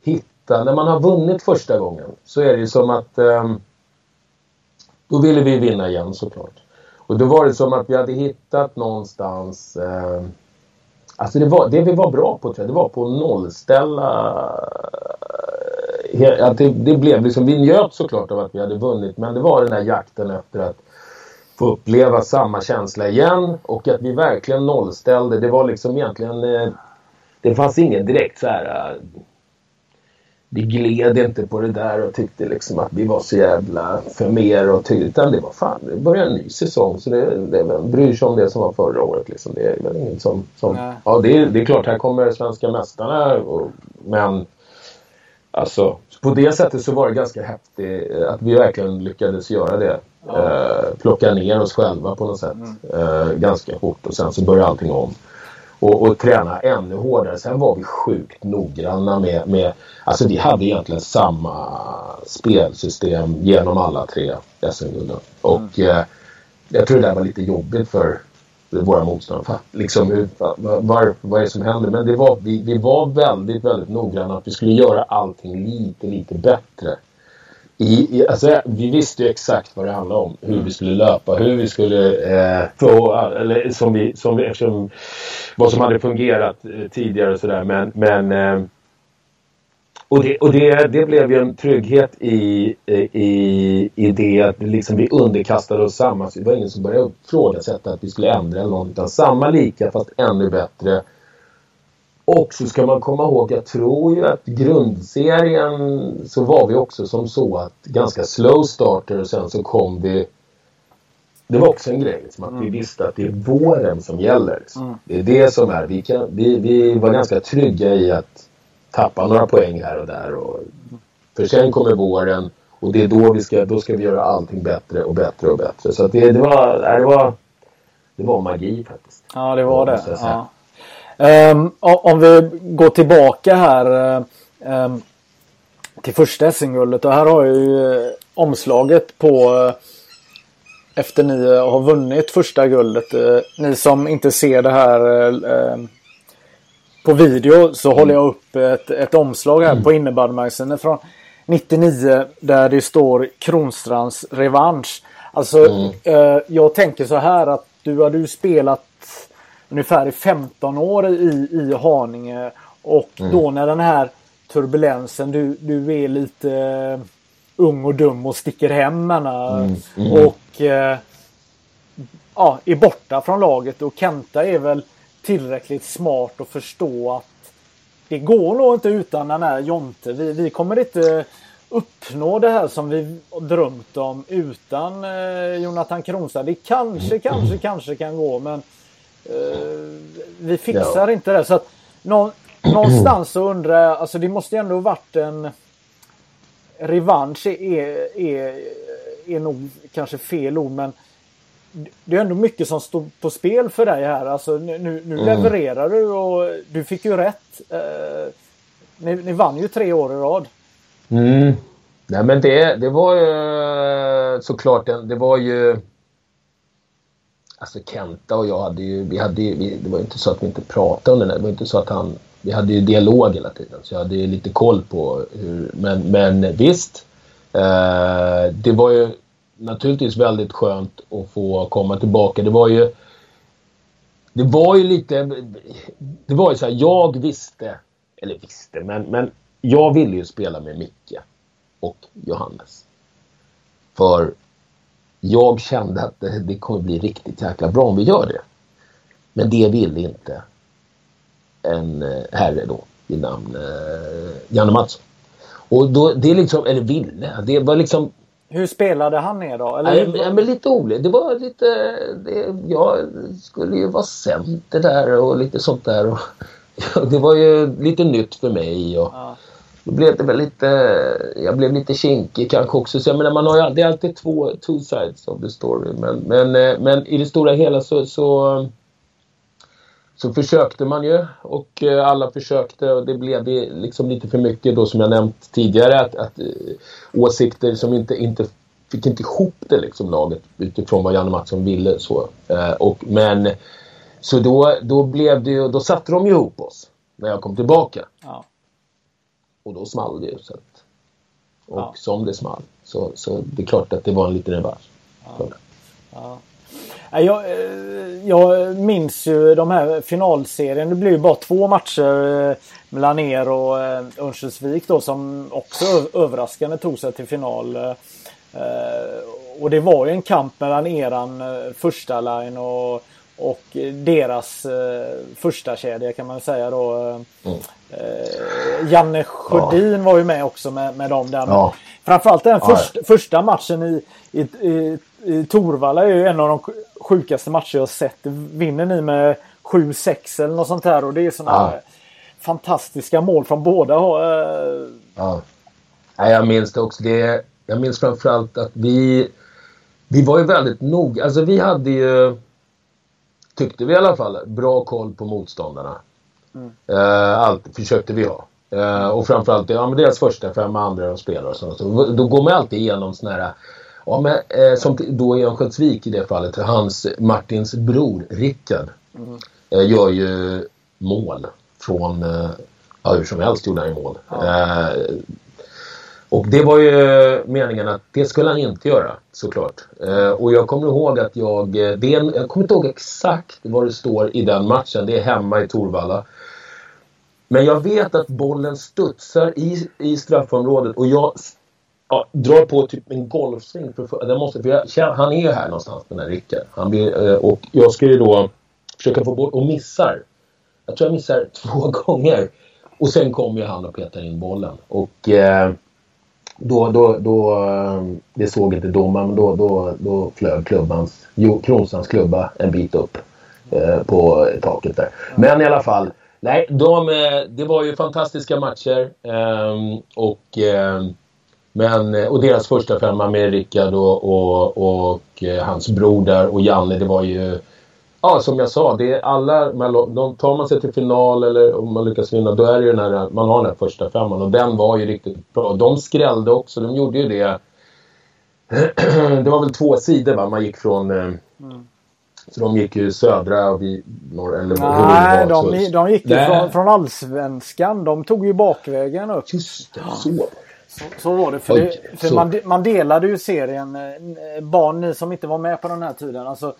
hitta... När man har vunnit första gången så är det ju som att... Um, då ville vi vinna igen såklart. Och då var det som att vi hade hittat någonstans... Um, Alltså det, var, det vi var bra på tror jag, det var på att nollställa. Att det, det blev liksom, vi njöt såklart av att vi hade vunnit men det var den där jakten efter att få uppleva samma känsla igen och att vi verkligen nollställde. Det var liksom egentligen... Eh, det fanns ingen direkt så här... Eh, vi gled inte på det där och tyckte liksom att vi var så jävla för mer och tyckte, utan det var fan, det börjar en ny säsong så det, det bryr sig om det som var förra året liksom. Det är väl inget som, som ja det är, det är klart här kommer svenska mästarna och, men alltså på det sättet så var det ganska häftigt att vi verkligen lyckades göra det. Ja. Eh, plocka ner oss själva på något sätt mm. eh, ganska fort och sen så började allting om och, och träna ännu hårdare. Sen var vi sjukt noggranna med, med alltså vi hade egentligen samma spelsystem genom alla tre SM-gulden. Och mm. eh, jag tror det där var lite jobbigt för våra motståndare. Liksom, var, vad är det som händer? Men det var, vi, vi var väldigt, väldigt noggranna att vi skulle göra allting lite, lite bättre i, i, alltså, vi visste ju exakt vad det handlade om. Hur vi skulle löpa, hur vi skulle eh, få, eller som vi, som vi, eftersom vad som hade fungerat eh, tidigare och sådär. Men, men eh, och, det, och det, det blev ju en trygghet i, i, i det att liksom vi underkastade oss samma. Det var ingen som började ifrågasätta att vi skulle ändra eller något. Utan samma lika fast ännu bättre och så ska man komma ihåg, jag tror ju att grundserien så var vi också som så att ganska slow starter och sen så kom vi det var också en grej, liksom, att mm. vi visste att det är våren som gäller. Liksom. Mm. Det är det som är, vi, kan, vi, vi var ganska trygga i att tappa några poäng här och där. Och, för sen kommer våren och det är då vi ska, då ska vi göra allting bättre och bättre och bättre. Så det, det, var, det, var, det var magi faktiskt. Ja, det var det. Ja. Um, om vi går tillbaka här um, till första SM-guldet och här har jag ju uh, omslaget på uh, efter ni har vunnit första guldet. Ni som inte ser det här ehm, på video så mm. håller jag upp ett, ett omslag här mm. på innebandymagasinet från 99 där det står Kronstrands revansch. Alltså mm. jag tänker så här att du hade ju spelat ungefär i 15 år i, i Haninge. Och mm. då när den här turbulensen, du, du är lite uh, ung och dum och sticker hem mm. Mm. Och uh, ja, är borta från laget och Kenta är väl tillräckligt smart att förstå att det går nog inte utan den här Jonte. Vi, vi kommer inte uppnå det här som vi drömt om utan eh, Jonathan Kronstad. Det kanske, kanske, kanske kan gå men Eh, vi fixar ja. inte det. Så att någonstans så undrar jag, alltså det måste ju ändå varit en revansch är, är, är nog kanske fel ord men det är ändå mycket som står på spel för dig här. Alltså nu, nu mm. levererar du och du fick ju rätt. Eh, ni, ni vann ju tre år i rad. Mm. Nej men det, det var ju såklart, det var ju Alltså Kenta och jag hade ju, vi hade ju, vi, det var inte så att vi inte pratade om det. Det var inte så att han, vi hade ju dialog hela tiden. Så jag hade ju lite koll på hur, men, men visst. Eh, det var ju naturligtvis väldigt skönt att få komma tillbaka. Det var ju, det var ju lite, det var ju så här, jag visste, eller visste, men, men jag ville ju spela med Micke och Johannes. För jag kände att det, det kommer bli riktigt jäkla bra om vi gör det. Men det ville inte en eh, herre då i namn eh, Janne Mattsson. Och då, det liksom, eller ville, det var liksom... Hur spelade han ner då? Eller? Ja, men lite olika. Det var lite... Det, jag skulle ju vara center där och lite sånt där. Och, det var ju lite nytt för mig. Och, ja. Då blev det väl lite, jag blev lite kinkig kanske också. Så jag menar, man har ju alltid, alltid två two sides of the story. Men, men, eh, men i det stora hela så, så, så försökte man ju och eh, alla försökte och det blev liksom lite för mycket då som jag nämnt tidigare att, att eh, åsikter som inte, inte fick inte ihop det liksom laget utifrån vad Janne Mattsson ville så. Och, men så då, då blev det ju, då satte de ju ihop oss när jag kom tillbaka. Ja. Och då small det ju. Så att, och ja. som det small. Så, så det är klart att det var en liten revansch. Ja. Ja. Jag, eh, jag minns ju de här finalserien. Det blev ju bara två matcher eh, mellan er och eh, Örnsköldsvik då som också överraskande tog sig till final. och det var ju en kamp mellan eran första line och, och deras första kedja kan man säga då. Mm. Janne Sjödin ja. var ju med också med, med dem där. Ja. Framförallt den först, ja. första matchen i, i, i, i Torvalla är ju en av de sjukaste matcher jag sett. Vinner ni med 7-6 eller något sånt här och det är sådana ja. fantastiska mål från båda. Eh, ja. ja, jag minns det också. Det, jag minns framförallt att vi, vi var ju väldigt noga. Alltså vi hade ju, tyckte vi i alla fall, bra koll på motståndarna. Mm. Uh, allt försökte vi ha. Uh, och framförallt ja, men deras första fem andra de spelar och sånt. Så då går man alltid igenom såna här Ja, men, eh, som då i Örnsköldsvik i det fallet, hans Martins bror Rickard mm. eh, gör ju mål från, eh, ja hur som helst gjorde han ju mål. Ja. Eh, och det var ju meningen att det skulle han inte göra såklart. Eh, och jag kommer ihåg att jag, eh, det är, jag kommer inte ihåg exakt vad det står i den matchen, det är hemma i Torvalla. Men jag vet att bollen studsar i, i straffområdet och jag ja, drar på typ en golfsving. För, den måste, för jag, han är ju här någonstans den här Rickard. Han blir, eh, och jag ska ju då försöka få bort och missar. Jag tror jag missar två gånger. Och sen kommer ju han och petar in bollen. Och eh, då, då, då, eh, det såg inte domaren, men då, då, då flög klubbans, Kronsans klubba en bit upp eh, på taket där. Men i alla fall, nej, de, eh, det var ju fantastiska matcher. Eh, och ehm, men, eh, och deras första femma med Rickard och, och, och eh, hans bror där och Janne, det var ju... Ja, som jag sa, det är alla, de, tar man sig till final eller om man lyckas vinna, då är det ju den här, man har den här första femman och den var ju riktigt bra. De skrällde också, de gjorde ju det. det var väl två sidor va, man gick från... Eh, mm. Så de gick ju södra och vi norra, eller Nej, de, de gick ju från, från allsvenskan. De tog ju bakvägen upp. Just det, så. Så, så var det. För, Oj, det, för man, man, delade ju serien. Eh, barn, ni som inte var med på den här tiden. Alltså,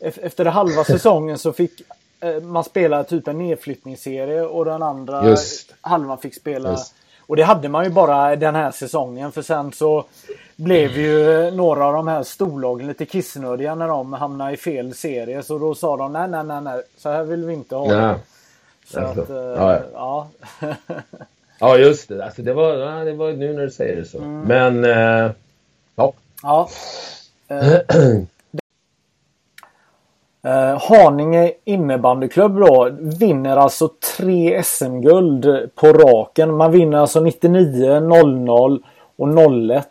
efter halva säsongen så fick eh, man spela typ en nedflyttningsserie och den andra Just. halvan fick spela. Just. Och det hade man ju bara den här säsongen för sen så blev ju några av de här storlagen lite kissnödiga när de hamnade i fel serie. Så då sa de nej, nej, nej, nej, så här vill vi inte ha det. Så alltså. att, ja. ja. Ja, just det. Alltså, det, var, det var nu när du säger det så. Mm. Men, eh, ja. Ja. Eh, Haninge innebandyklubb då vinner alltså tre SM-guld på raken. Man vinner alltså 99, 00 och 01.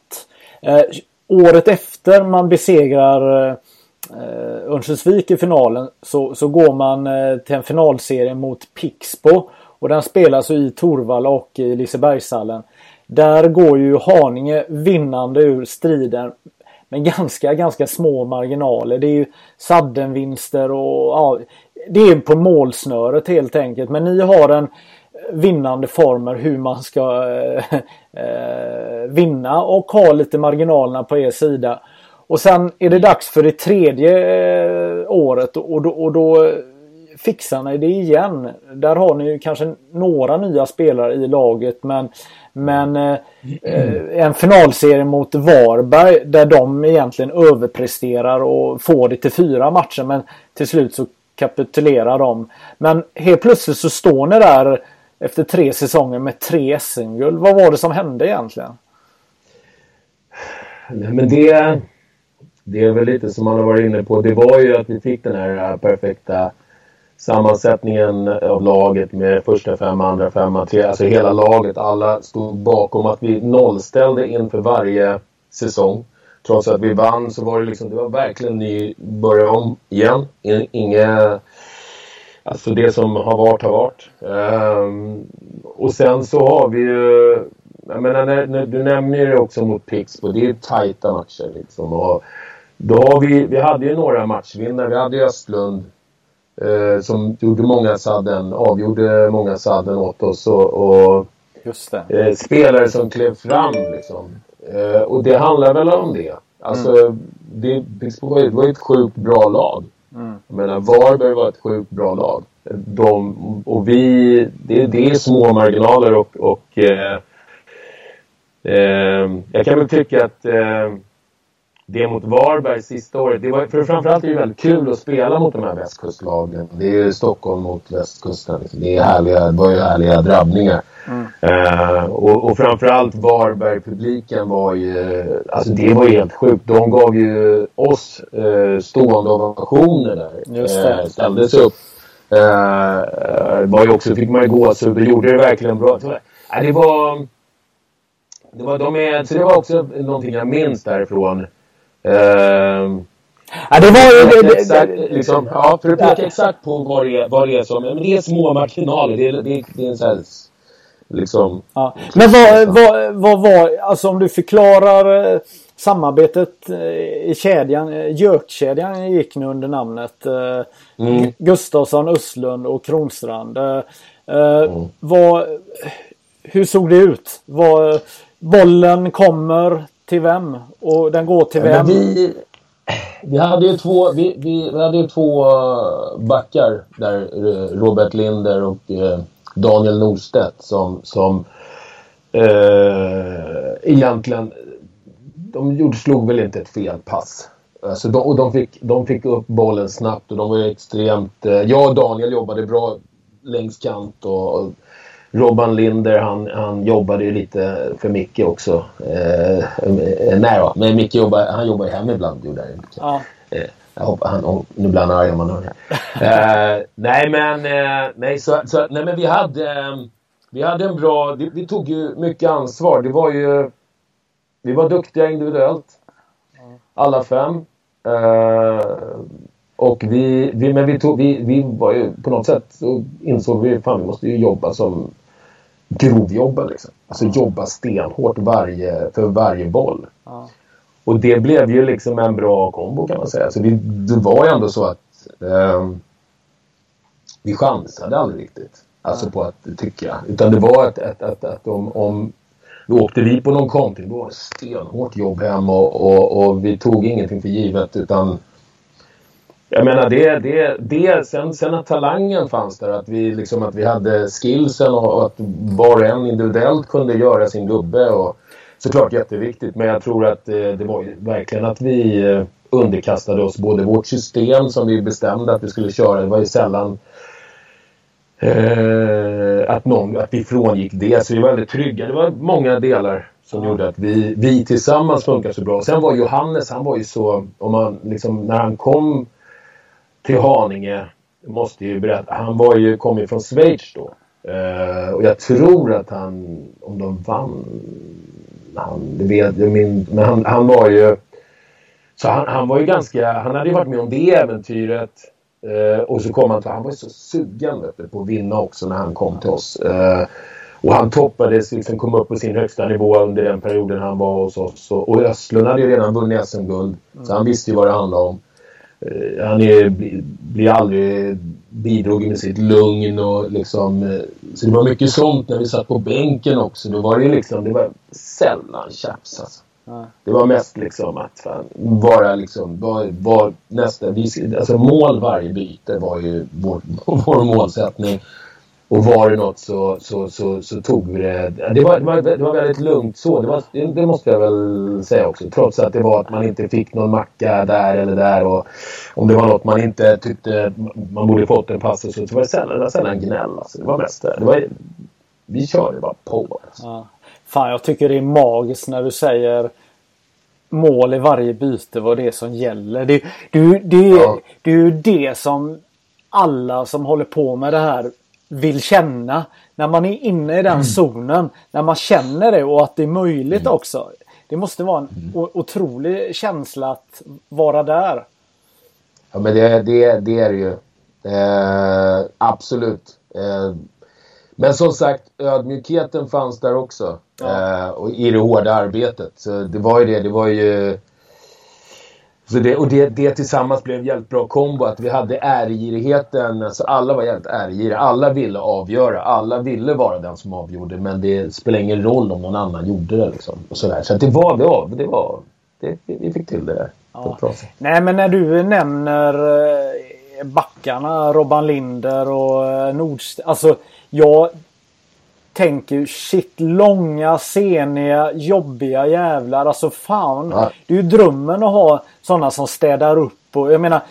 Eh, året efter man besegrar eh, Örnsköldsvik i finalen så, så går man eh, till en finalserie mot Pixbo. Och den spelas i Torvalla och i Lisebergshallen. Där går ju Haninge vinnande ur striden med ganska, ganska små marginaler. Det är ju saddenvinster och ja, det är på målsnöret helt enkelt. Men ni har en vinnande former hur man ska äh, vinna och ha lite marginalerna på er sida. Och sen är det dags för det tredje äh, året och då, och då fixar ni det igen. Där har ni ju kanske några nya spelare i laget men, men eh, eh, en finalserie mot Varberg där de egentligen överpresterar och får det till fyra matcher men till slut så kapitulerar de. Men helt plötsligt så står ni där efter tre säsonger med tre SM-guld. Vad var det som hände egentligen? Men det, det är väl lite som man har varit inne på. Det var ju att vi fick den här eh, perfekta sammansättningen av laget med första femma, andra femma, tre, alltså hela laget. Alla stod bakom att vi nollställde inför varje säsong. Trots att vi vann så var det liksom, det var verkligen ny, börja om igen. Inga, alltså det som har varit har varit. Um, och sen så har vi ju, jag menar när, när du nämner det också mot Pixbo, det är ju tajta matcher liksom. Och då har vi, vi hade ju några matchvinnare, vi hade Östlund eh, som gjorde många sadden, avgjorde många sadden åt oss. Och, och eh, spelare som klev fram liksom. Eh, och det handlar väl om det. Alltså, mm. det, det var ett sjukt bra lag. Mm. Jag menar, Varberg var ett sjukt bra lag. De, och vi, det, det är små marginaler och, och eh, eh, jag kan väl tycka att eh, det mot Varberg sista året. Det var, för framförallt är det väldigt kul att spela mot de här västkustlagen. Det är ju Stockholm mot västkusten. Liksom. Det, är härliga, det var ju härliga drabbningar. Mm. Uh, och, och framförallt Varberg-publiken var ju... Alltså det var helt sjukt. De gav ju oss uh, stående ovationer där. Just det. Uh, ställdes upp. Uh, var ju också, fick man ju gåshud och gjorde det verkligen bra. Så, det var... Det var, de är, så det var också någonting jag minns därifrån. Uh, Ja, det var ju... Exakt, liksom, ja, för att peka exakt på vad det vad det är som... Men det är små marginaler. Det är, det, det är en sån här, liksom... Ja. Men vad, vad, vad var... Alltså om du förklarar eh, samarbetet eh, i kedjan. Eh, Gökkedjan gick nu under namnet mm. Gustafsson, Östlund och Kronstrand. Mm. Vad, hur såg det ut? Vad, bollen kommer till vem? Och den går till vem? Vi, vi hade ju två, vi, vi, hade ju två eh, backar där, eh, Robert Linder och eh, Daniel Norstedt som, som eh, egentligen, de gjorde, slog väl inte ett fel pass. Alltså de, och de fick, de fick upp bollen snabbt och de var extremt... Eh, jag och Daniel jobbade bra längs kant och, och Robban Linder han, han jobbade ju lite för Micke också. Eh, eh nej då, men Micke jobbar, han jobbar ju hemma ibland. Gjorde han, ja. eh, jag hoppas han, nu blir han arg om man hör det. eh, nej men, eh, nej, så, så, nej men vi hade, eh, vi hade en bra, vi, vi, tog ju mycket ansvar. Det var ju, vi var duktiga individuellt. Alla fem. Eh, och vi, vi, men vi, tog, vi, vi var ju på något sätt så insåg vi fan vi måste ju jobba som grovjobba liksom. Alltså jobba stenhårt varje, för varje boll. Ja. Och det blev ju liksom en bra kombo kan man säga. Så vi, det var ju ändå så att eh, vi chansade aldrig riktigt. Alltså på att tycka. Utan det var att, att, att, att om, om då åkte vi på någon kontring. Det var ett stenhårt jobb hem och, och, och vi tog ingenting för givet utan jag menar det, det, det sen, sen att talangen fanns där, att vi, liksom, att vi hade skillsen och, och att var och en individuellt kunde göra sin gubbe. Och, såklart jätteviktigt, men jag tror att eh, det var verkligen att vi eh, underkastade oss både vårt system som vi bestämde att vi skulle köra. Det var ju sällan eh, att, någon, att vi frångick det. Så vi var väldigt trygga. Det var många delar som gjorde att vi, vi tillsammans funkade så bra. Sen var Johannes, han var ju så, om man liksom, när han kom till Haninge. Måste ju berätta. Han var ju, kom ju från Schweiz då. Uh, och jag tror att han, om de vann, han, det vet jag min, men han, han var ju, så han, han var ju ganska, han hade ju varit med om det äventyret. Uh, och så kom han till, han var ju så sugen på att vinna också när han kom till oss. Uh, och han toppades, liksom kom upp på sin högsta nivå under den perioden han var hos oss. Och, och Östlund hade ju redan vunnit SM-guld. Mm. Så han visste ju vad det handlade om. Eh, han är, blir aldrig bidrog med sitt lugn och liksom... Eh, så det var mycket sånt när vi satt på bänken också. Då var det liksom, det var sällan tjafs alltså. Ja. Det var mest liksom att fan, vara liksom, var, var nästa, vi, alltså mål varje byte var ju vår, vår målsättning. Och var det något så, så, så, så tog vi det. Det var, det var, det var väldigt lugnt så. Det, var, det, måste jag väl säga också. Trots att det var att man inte fick någon macka där eller där. Och om det var något man inte tyckte man borde fått en passus så var det sällan, sällan gnäll. Alltså. Det var mest det. det var, vi körde bara på. Alltså. Ja. Fan, jag tycker det är magiskt när du säger mål i varje byte vad det är som gäller. Det, det, det, ja. det är ju det som alla som håller på med det här vill känna. När man är inne i den mm. zonen. När man känner det och att det är möjligt mm. också. Det måste vara en mm. otrolig känsla att vara där. Ja men det, det, det är det ju. Eh, absolut. Eh, men som sagt, ödmjukheten fanns där också. Ja. Eh, och I det hårda arbetet. Så det var ju det. Det var ju så det, och det, det tillsammans blev en jävligt bra kombo. Att vi hade ärgirigheten. Alltså alla var jävligt ärgiriga. Alla ville avgöra. Alla ville vara den som avgjorde. Men det spelar ingen roll om någon annan gjorde det. Liksom, och sådär. Så det var, det var, det var det, vi fick till det där. Ja. Nej men när du nämner eh, backarna, Robban Linder och eh, Nordst. Alltså jag tänker shit långa, seniga, jobbiga jävlar. Alltså fan. Ja. Det är ju drömmen att ha sådana som städar upp. Och, jag menar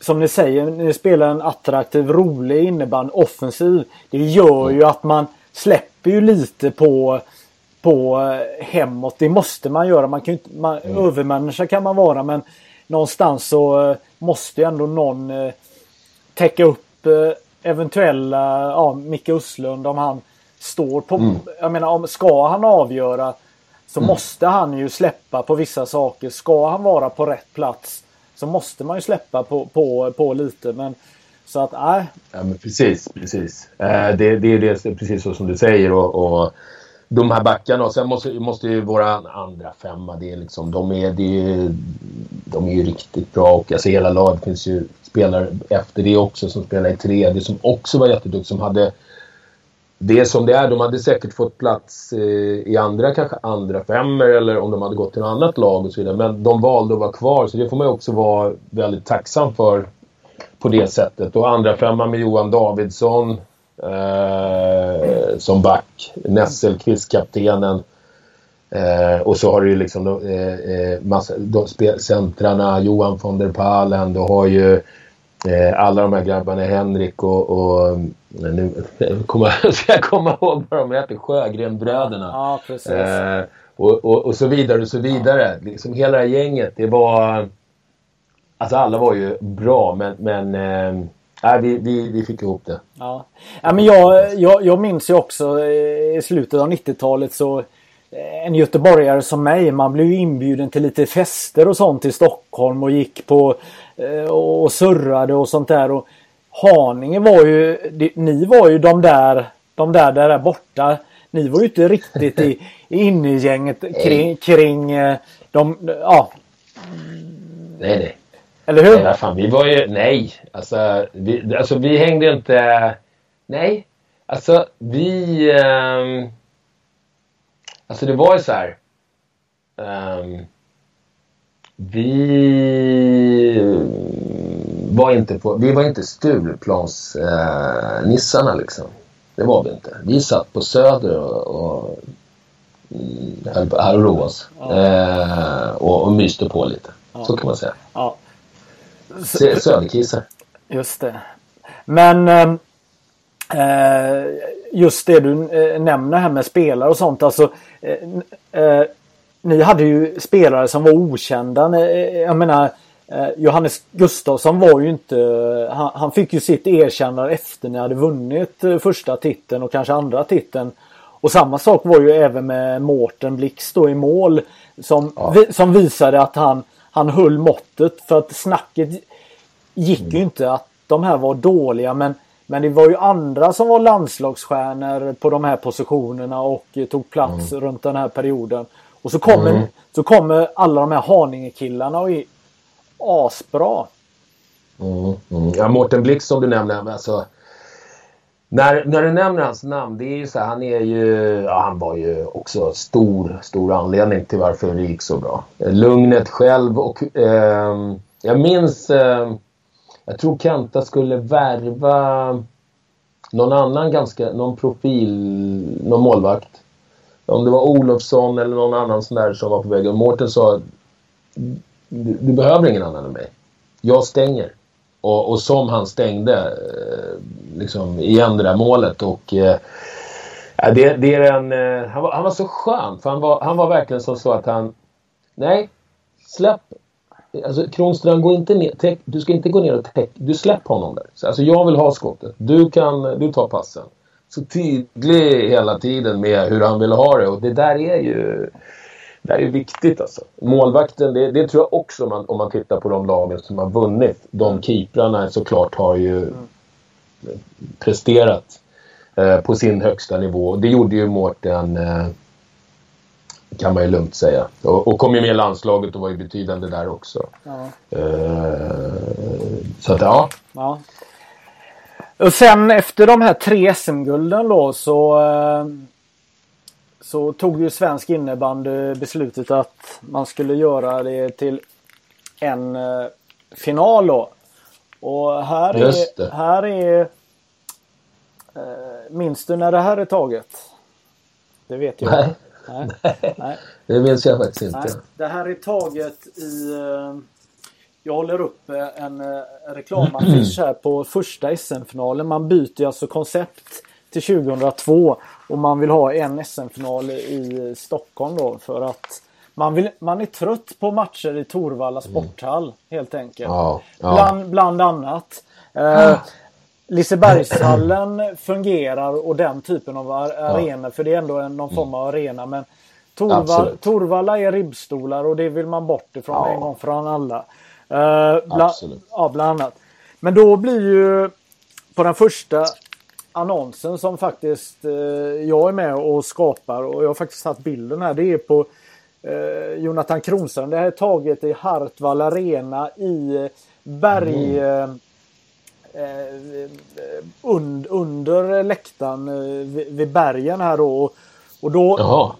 som ni säger, ni spelar en attraktiv, rolig innebandy, offensiv. Det gör mm. ju att man släpper ju lite på på eh, hemåt. Det måste man göra. Man kan inte, man, mm. Övermänniska kan man vara men någonstans så eh, måste ju ändå någon eh, täcka upp eventuella, ja Micke Usslund om han står på, mm. jag menar om, ska han avgöra så mm. måste han ju släppa på vissa saker. Ska han vara på rätt plats så måste man ju släppa på, på, på lite. Men så att nej. Ja men precis, precis. Eh, det, det är det, precis så som du säger och, och de här backarna. Och sen måste, måste ju våra andra femma, det är liksom, de, är, det är, de är ju riktigt bra. Och alltså hela laget finns ju spelare efter det också som spelar i tredje som också var jätteduktiga. Som hade det som det är. De hade säkert fått plats eh, i andra, kanske andra femmer eller om de hade gått till något annat lag och så vidare. Men de valde att vara kvar så det får man ju också vara väldigt tacksam för på det sättet. Och andra femma med Johan Davidsson eh, som back. Nesselqvist, kaptenen. Eh, och så har du ju liksom de, eh, eh massa, de centrarna, Johan von der Palen, du har ju eh, alla de här grabbarna, Henrik och, och nu kommer, ska jag komma ihåg vad de heter, Sjögrenbröderna. Ja, precis. Eh, och, och, och, så vidare och så vidare. Ja. Liksom hela det här gänget, det var... Alltså alla var ju bra men, men eh, Nej, vi, vi, vi fick ihop det. Ja. Ja, men jag, jag, jag minns ju också i slutet av 90-talet så eh, en göteborgare som mig, man blev ju inbjuden till lite fester och sånt i Stockholm och gick på eh, och surrade och sånt där. Och Haninge var ju, ni var ju de där, de där där borta. Ni var ju inte riktigt i, inne i gänget kring, kring eh, de, ja. Nej, nej. Eller hur? Nej, fan, vi var ju... Nej. Alltså vi, alltså, vi hängde inte... Nej. Alltså, vi... Um, alltså, det var ju så här... Um, vi var inte på... Vi var inte Stureplans-nissarna, uh, liksom. Det var vi inte. Vi satt på Söder och, och höll på här och roade oss. Ja. Uh, och, och myste på lite. Ja. Så kan man säga. Ja. Söderkissar. Just det. Men ehm, eh, just det du eh, nämner här med spelare och sånt. Alltså, eh, eh, ni hade ju spelare som var okända. Eh, jag menar eh, Johannes Gustafsson var ju inte... Han, han, fick ju sitt erkännande efter ni hade vunnit första titeln och kanske andra titeln. Och samma sak var ju även med Mårten Blix då i mål. Som, ja. vi, som visade att han han höll måttet för att snacket gick mm. ju inte att de här var dåliga men men det var ju andra som var landslagsstjärnor på de här positionerna och tog plats mm. runt den här perioden. Och så kommer, mm. så kommer alla de här Haninge-killarna och är asbra. Mm. Mm. Ja, Mårten Blix som du nämnde, alltså när, när du nämner hans namn, det är ju så här, han är ju, ja, han var ju också stor, stor anledning till varför det gick så bra. Lugnet själv och eh, jag minns, eh, jag tror Kenta skulle värva någon annan ganska, någon profil, någon målvakt. Om det var Olofsson eller någon annan sån där som var på väg. Och Mårten sa, du, du behöver ingen annan än mig. Jag stänger. Och, och som han stängde eh, liksom, igen det där målet. Och, eh, det, det är en, eh, han, var, han var så skön. För han var, han var verkligen som så att han... Nej, släpp. Alltså Kronström, gå inte ner, täck, du ska inte gå ner och täcka. Du släpp honom där. Så, alltså jag vill ha skottet. Du kan, du tar passen. Så tydlig hela tiden med hur han vill ha det. Och det där är ju det är viktigt alltså. Målvakten, det, det tror jag också om man, om man tittar på de lagen som har vunnit. De keeprarna såklart har ju mm. presterat eh, på sin högsta nivå. Det gjorde ju Mårten, eh, kan man ju lugnt säga. Och, och kom ju med i landslaget och var ju betydande där också. Ja. Eh, så att ja. ja. Och sen efter de här tre SM-gulden då så eh, så tog ju svensk innebandy beslutet att man skulle göra det till en eh, final då. Och här är, här är eh, Minns du när det här är taget? Det vet jag. Nej. Nej. Nej. Det minns jag faktiskt inte. Nej. Det här är taget i... Jag håller upp eh, en eh, reklamaffisch här på första SM-finalen. Man byter alltså koncept till 2002 och man vill ha en SM-final i Stockholm då för att man, vill, man är trött på matcher i Torvalla sporthall helt enkelt. Ja, ja. Bland, bland annat. Eh, Lisebergshallen fungerar och den typen av ar- arenor för det är ändå en, någon form av arena. Men Torvalla, Absolut. Torvalla är ribbstolar och det vill man bort ifrån Ja. en gång från alla. Eh, bla, Absolut. ja, bland annat. Men då blir ju på den första annonsen som faktiskt eh, jag är med och skapar och jag har faktiskt tagit bilden här. Det är på eh, Jonathan Kronström. Det här är taget i Hartwall Arena i Berg... Eh, und, under läktaren vid, bergen här då. Och, och då, Jaha.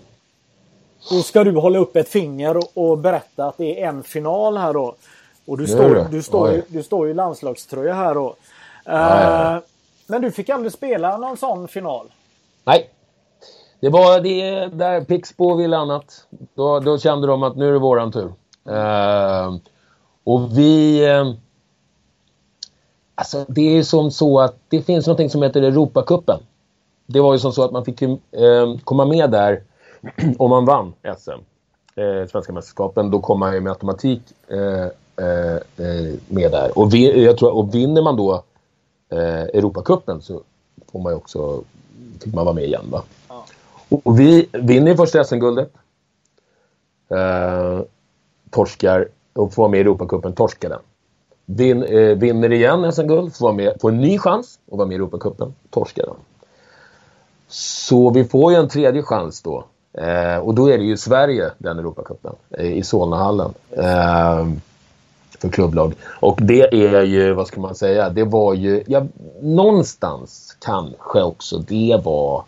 då ska du hålla upp ett finger och, och berätta att det är en final här då. Och du, står, det? du, står, ju, du står i landslagströja här då. Eh, Men du fick aldrig spela någon sån final? Nej. Det var det där Pixbo ville annat. Då, då kände de att nu är det våran tur. Eh, och vi... Eh, alltså det är som så att det finns något som heter Europacupen. Det var ju som så att man fick ju, eh, komma med där om man vann SM. Eh, svenska mästerskapen. Då kom man ju med automatik med där. Och, vi, jag tror, och vinner man då eh, Europacupen så får man ju också, fick man vara med igen. Va? Ja. Och, vi vinner första SM-guldet. Eh, torskar och får vara med i Europacupen, torskar den. Vin, eh, vinner igen SM-guld, får, med, får en ny chans att vara med i Europacupen, torskar den. Så vi får ju en tredje chans då. Eh, och då är det ju Sverige, den Europacupen, eh, i Solnahallen. Eh, för klubblag. Och det är ju, vad ska man säga, det var ju, ja, någonstans kanske också det var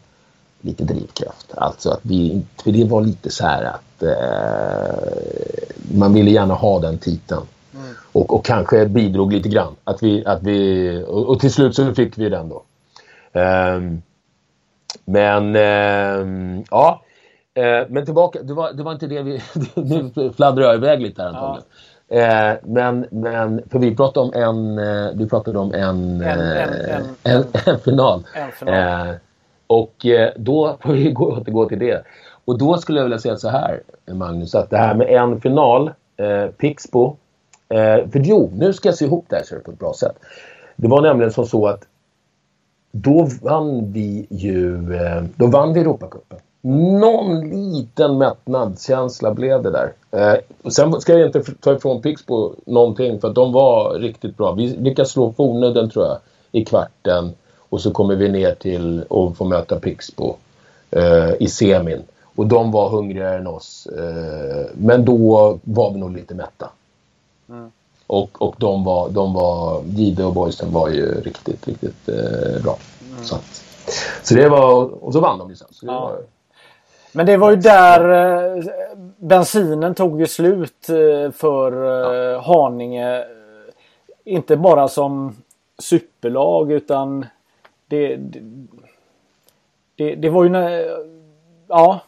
lite drivkraft. Alltså att vi, för det var lite så här att eh, man ville gärna ha den titeln. Och, och kanske bidrog lite grann. Att vi, att vi, och, och till slut så fick vi den då. Ehm, men ehm, ja, Eh, men tillbaka, det var, det var inte det vi... nu fladdrar jag iväg lite här antagligen. Eh, men, men, för vi pratade om en... Eh, du pratade om en... En- en- eh, en- en, final. Final. Eh, och eh, då får vi gå, återgå till det. Och då skulle jag vilja säga så här, Magnus, att det här med en final, Pixbo. För jo, nu ska jag se ihop det här på ett bra sätt. Det var nämligen som så att då vann vi ju då vann vi Europacupen. Någon liten mättnadskänsla blev det där. Eh, sen ska jag inte ta ifrån Pixbo någonting för att de var riktigt bra. Vi lyckades slå Fornudden tror jag i kvarten och så kommer vi ner till och får möta Pixbo eh, i semin. Och de var hungrigare än oss. Eh, men då var vi nog lite mätta. Och, och de var, de var, Gide och Boysen var ju riktigt, riktigt eh, bra. Så, att, så det var, och så vann de ju sen. Så det Ja. var, Men det var ju där eh, bensinen tog ju slut eh, för eh, Haninge. eh, Inte bara som superlag utan det, det, det, det var ju när, ja.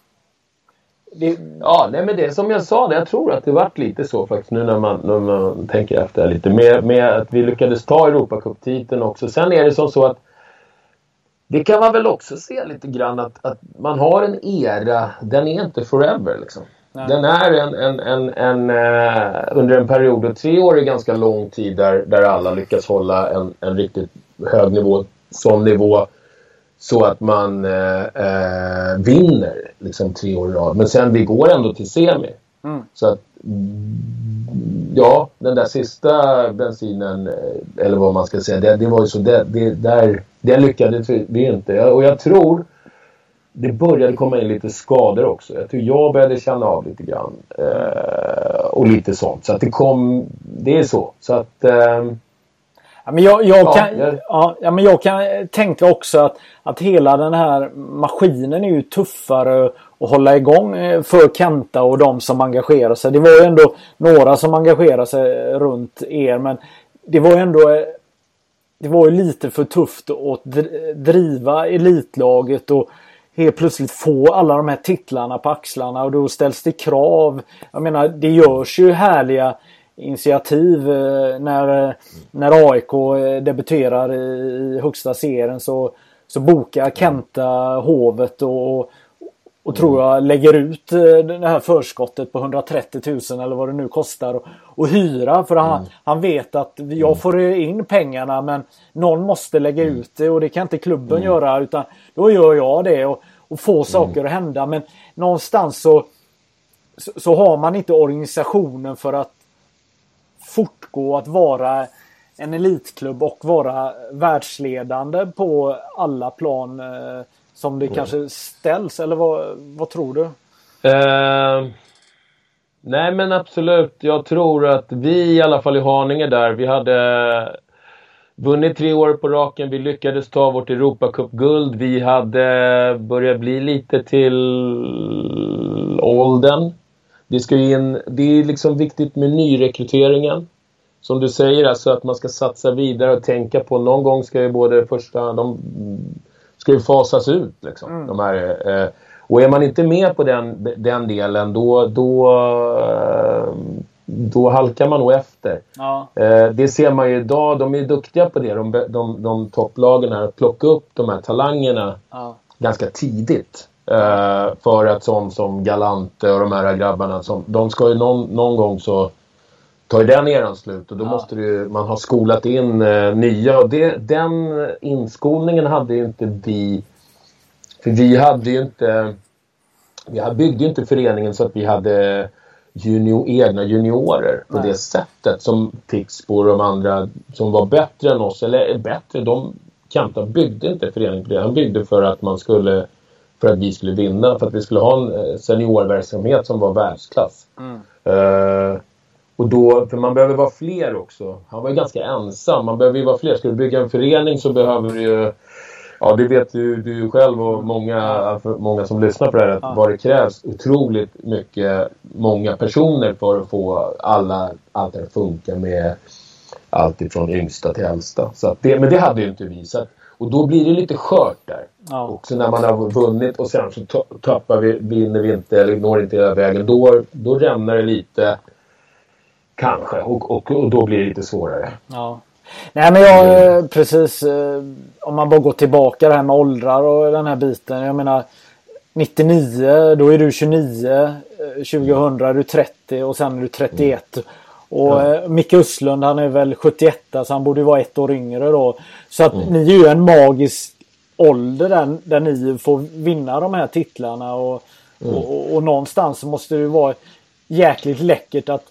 Det, ja, nej men det som jag sa, det, jag tror att det vart lite så faktiskt nu när man, när man tänker efter lite. Med, med att vi lyckades ta Europacup-titeln också. Sen är det som så att det kan man väl också se lite grann att, att man har en era, den är inte forever liksom. Nej. Den är en, en, en, en eh, under en period, och tre år är ganska lång tid där, där alla lyckas hålla en, en riktigt hög nivå, sån nivå så att man eh, eh, vinner liksom tre år i rad. Men sen vi går ändå till semi. Mm. Så att ja, den där sista bensinen eh, eller vad man ska säga, det, det var ju så det, det, där, det lyckades vi inte. Och jag tror det började komma in lite skador också. Jag tror jag började känna av lite grann. Eh, och lite sånt. Så att det kom, det är så. Så att ehm, Ja, men jag, jag, Ja, kan, jag- ja, ja, men jag kan tänka också att, att hela den här maskinen är ju tuffare att hålla igång eh, för Kenta och de som engagerar sig. Det var ju ändå några som engagerade sig runt er men det var ju ändå eh, det var ju lite för tufft att driva elitlaget och helt plötsligt få alla de här titlarna på axlarna och då ställs det krav. Jag menar det görs ju härliga initiativ eh, när, när AIK debuterar i högsta serien så, så bokar Kenta Hovet och, och tror jag lägger ut eh, det här förskottet på 130 000 eller vad det nu kostar och, och hyra för han, mm. han vet att jag mm. får in pengarna men någon måste lägga mm. ut det och det kan inte klubben mm. göra utan då gör jag det och, och får mm. saker mm. att hända men någonstans så, så, så har man inte organisationen för att fortgå att vara en elitklubb och vara världsledande på alla plan eh, som det mm. kanske ställs eller vad, vad tror du? Uh, nej men absolut. Jag tror att vi i alla fall i Haninge där, vi hade vunnit tre år på raken. Vi lyckades ta vårt Europacup-guld. Vi hade börjat bli lite till åldern. Det, ska in, det är liksom viktigt med nyrekryteringen. Som du säger, alltså att man ska satsa vidare och tänka på någon gång ska ju både första... De, ska ju fasas ut. Liksom, mm. de här, eh, och är man inte med på den, den delen då, då, eh, då halkar man nog efter. Ja. Eh, det ser man ju idag. De är duktiga på det, de, de, de topplagen här, att plocka upp de här talangerna ja. ganska tidigt. Eh, för att sån som Galante och de här grabbarna, som, de ska ju någon, någon gång så tar ju den eran slut och då ja. måste ju, man ha skolat in eh, nya. Och det, den inskolningen hade ju inte vi... För vi hade ju inte... Vi byggde ju inte föreningen så att vi hade junior, egna juniorer på Nej. det sättet som Tixbo och de andra som var bättre än oss. Eller bättre, de Kanta byggde inte föreningen på det. Han byggde för att man skulle för att vi skulle vinna, för att vi skulle ha en eh, seniorverksamhet som var världsklass. Mm. Uh, och då, för man behöver vara fler också. Han var ju ganska ensam. Man behöver ju vara fler. Ska du bygga en förening så behöver du ju... Ja, det vet ju du själv och många, många som lyssnar på det här. Att vad det krävs otroligt mycket, många personer för att få alla, allt det att funka med allt ifrån yngsta till äldsta. Så det, men det hade ju inte vi. Att, och då blir det lite skört där. Ja. Också när man har vunnit och sen så tappar vi, vinner vi inte eller når inte hela vägen. Då, då rämnar det lite. Kanske, och, och, och då blir det lite svårare. Ja. Nej men jag, mm. precis, eh, om man bara går tillbaka det här med åldrar och den här biten. Jag menar 99, då är du 29. 2000 är du 30 och sen är du 31. Mm. Och ja. Eh, Micke Östlund han är väl 71 så han borde vara ett år yngre då. Så att mm. ni är ju en magisk ålder där, där ni får vinna de här titlarna. Och, mm. och, och, och någonstans måste det vara jäkligt läckert att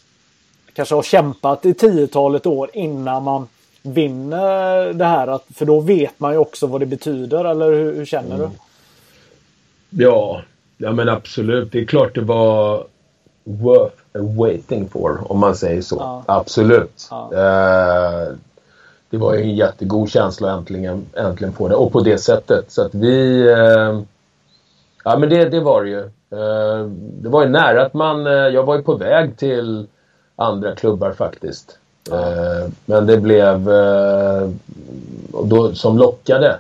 kanske har kämpat i tiotalet år innan man vinner det här. Att, för då vet man ju också vad det betyder. Eller hur, hur känner mm. du? Ja, ja men absolut. Det är klart det var worth waiting for om man säger så. Ja. Absolut. Ja. Eh, det var en jättegod känsla att äntligen, äntligen få det. Och på det sättet. Så att vi... Eh, ja men det, det var det ju. Eh, det var ju nära att man... Jag var ju på väg till andra klubbar faktiskt. Eh, men det blev eh, då, som lockade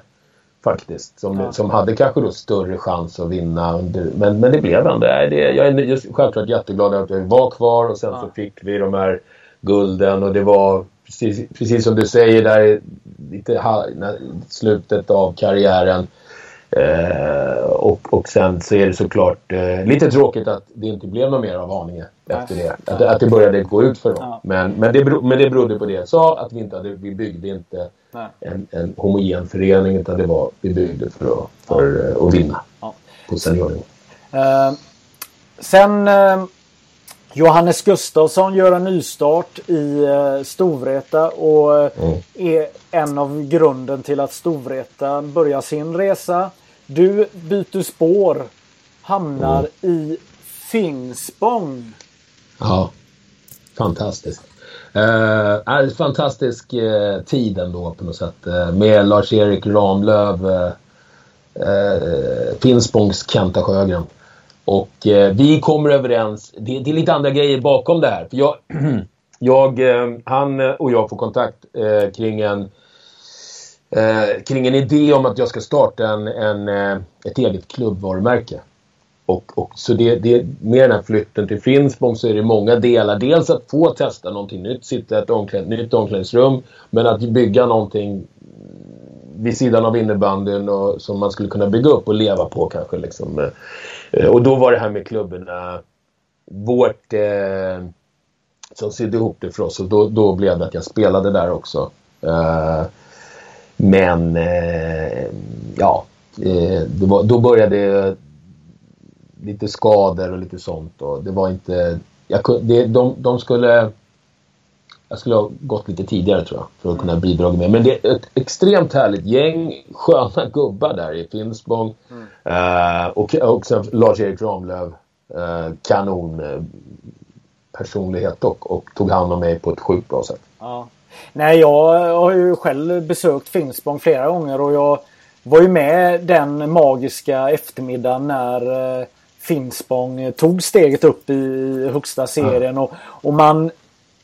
faktiskt. Som, ja. som hade kanske då större chans att vinna. Men, men det blev ändå. Det, jag är just, självklart jätteglad att jag var kvar och sen ja. så fick vi de här gulden och det var precis, precis som du säger där lite slutet av karriären. Eh, och, och sen så är det såklart eh, lite tråkigt att det inte blev något mer av Haninge efter det. Att, att det började gå ut för dem. Ja. Men, men, det, men det berodde på det jag sa, att vi, inte hade, vi byggde inte en, en homogen förening utan det var, vi byggde för att, för, ja. Eh, att vinna ja. på seniornivå. Uh, sen uh, Johannes Gustafsson gör en nystart i uh, Storvreta och mm. är en av grunden till att Storvreta börjar sin resa. Du byter spår, hamnar mm. i Finspång. Ja, fantastiskt. Eh, fantastisk eh, tid ändå på något sätt. Eh, med Lars-Erik Ramlöv, eh, eh, Finspångs Kenta Sjögren. Och eh, vi kommer överens. Det, det, är lite andra grejer bakom det här. För jag, jag, eh, han och jag får kontakt kring en eh, kring en idé om att jag ska starta en, en, eh, ett eget klubbvarumärke. Och, och, så det, det, med den här flytten till Finspång så är det många delar. Dels att få testa någonting nytt, sitta i ett omkläd, nytt omklädningsrum. Men att bygga någonting vid sidan av innebandyn och, som man skulle kunna bygga upp och leva på kanske. Liksom. Eh, och då var det här med klubborna vårt... Eh, som sydde ihop det för oss och då, då blev det att jag spelade där också. Eh, men eh, ja, eh, var, då började lite skador och lite sånt och det var inte... Jag, det, de, de skulle... Jag skulle ha gått lite tidigare tror jag för att kunna bidra med. Men det är ett extremt härligt gäng sköna gubbar där i Finspång. Mm. Uh, och, och sen Lars-Erik Ramlöv. Uh, kanon uh, personlighet och, och tog hand om mig på ett sjukt bra sätt. Ja. Nej, jag har ju själv besökt Finspång flera gånger och jag var ju med den magiska eftermiddagen när eh, Finspång tog steget upp i högsta serien. Mm. Och, och man...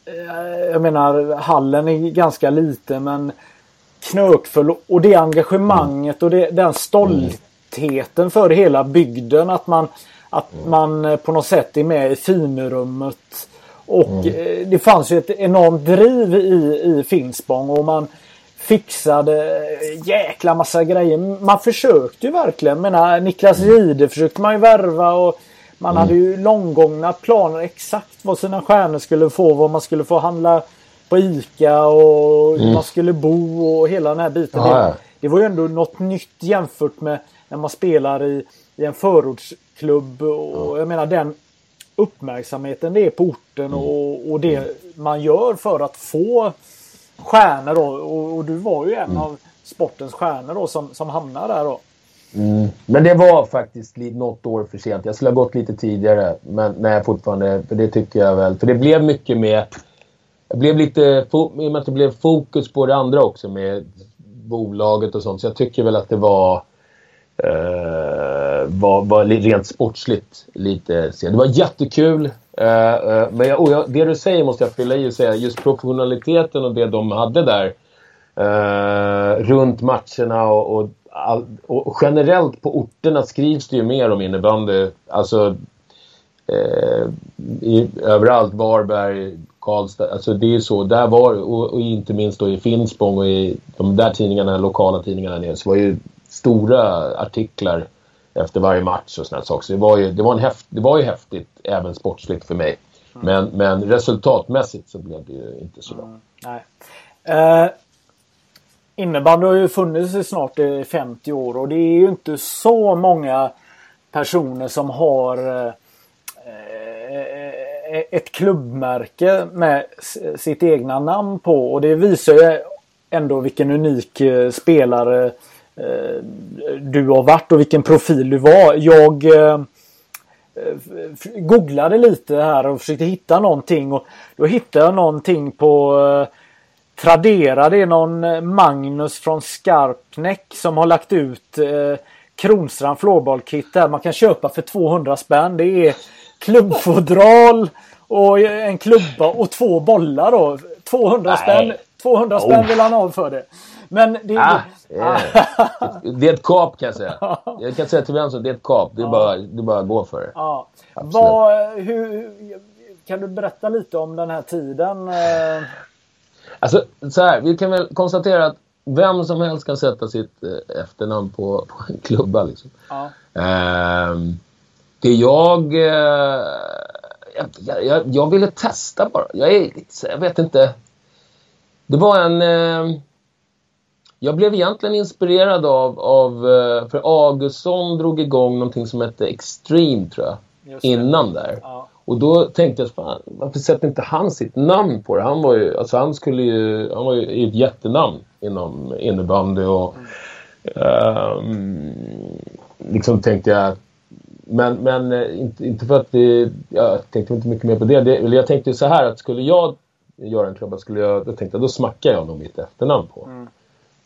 Eh, jag menar, hallen är ganska liten men knökfull. Och det engagemanget och det, den stoltheten för hela bygden. Att man, att mm. man eh, på något sätt är med i finrummet. Och mm. det fanns ju ett enormt driv i, i Finspång och man fixade jäkla massa grejer. Man försökte ju verkligen. Menar, Niklas mm. Ride försökte man ju värva och man mm. hade ju långgångna planer exakt vad sina stjärnor skulle få. Vad man skulle få handla på ICA och mm. man skulle bo och hela den här biten. Ah, det, det, var ju ändå något nytt jämfört med när man spelar i, i en förortsklubb. Och jag menar den uppmärksamheten det är på orten mm. och, och det man gör för att få stjärnor då. Och, och, du var ju en mm. av sportens stjärnor då som, som hamnade där då. Mm. Men det var faktiskt något år för sent. Jag skulle ha gått lite tidigare. Men nej, fortfarande. För det tycker jag väl. För det blev mycket med... Jag blev lite... I och med att det blev fokus på det andra också med bolaget och sånt. Så jag tycker väl att det var... Uh, var, var rent sportsligt lite sen. Det var jättekul. Eh, eh, men jag, och jag, det du säger måste jag fylla i och säga. Just professionaliteten och det de hade där. Eh, runt matcherna och, och, all, och, generellt på orterna skrivs det ju mer om innebandy. Alltså i, överallt. Varberg, Karlstad. Alltså det är så. Där var, och, och, inte minst då i Finspång och i de där tidningarna, lokala tidningarna nere, så var ju stora artiklar efter varje match och sådana saker. Så det var ju, det var en häft, det var ju häftigt även sportsligt för mig. Mm. Men, men resultatmässigt så blev det ju inte så bra. Mm, nej. Eh, innebandy har ju funnits i snart 50 år och det är ju inte så många personer som har eh, eh ett klubbmärke med sitt egna namn på och det visar ju ändå vilken unik eh, spelare du har varit och vilken profil du var. Jag eh, googlade lite här och försökte hitta någonting och då hittade jag någonting på eh, Tradera. Det är någon Magnus från Skarpnäck som har lagt ut eh, Kronstrand floorballkit där man kan köpa för 200 spänn. Det är klubbfodral och en klubba och två bollar då. 200 spänn, 200 spänn vill han ha för det. Men det, ah, yeah. det är ett kap kan jag säga. Jag kan säga till vem som det är ett kap. Det är, ja. bara, det är bara att gå för det. Ja. Vad, hur, kan du berätta lite om den här tiden? Eh? Alltså så här, vi kan väl konstatera att vem som helst kan sätta sitt eh, efternamn på, på en klubba. Liksom. Ja. Uh, det jag, jag, jag, jag, ville testa bara. Jag, är, jag vet inte. Det var en... Jag blev egentligen inspirerad av, av eh, för Augustsson drog igång någonting som hette Extreme tror jag. Innan där. Ja. Och då tänkte jag, fan, varför sätter inte han sitt namn på det? Han var ju, alltså han skulle ju, han var ju ett jättenamn inom innebandy och mm. um, liksom tänkte jag men, men eh, inte, inte för att det, jag tänkte inte mycket mer på det. det. Jag tänkte så här att skulle jag göra en klubba skulle jag, då tänkte jag, då smackar jag nog mitt efternamn på. Mm.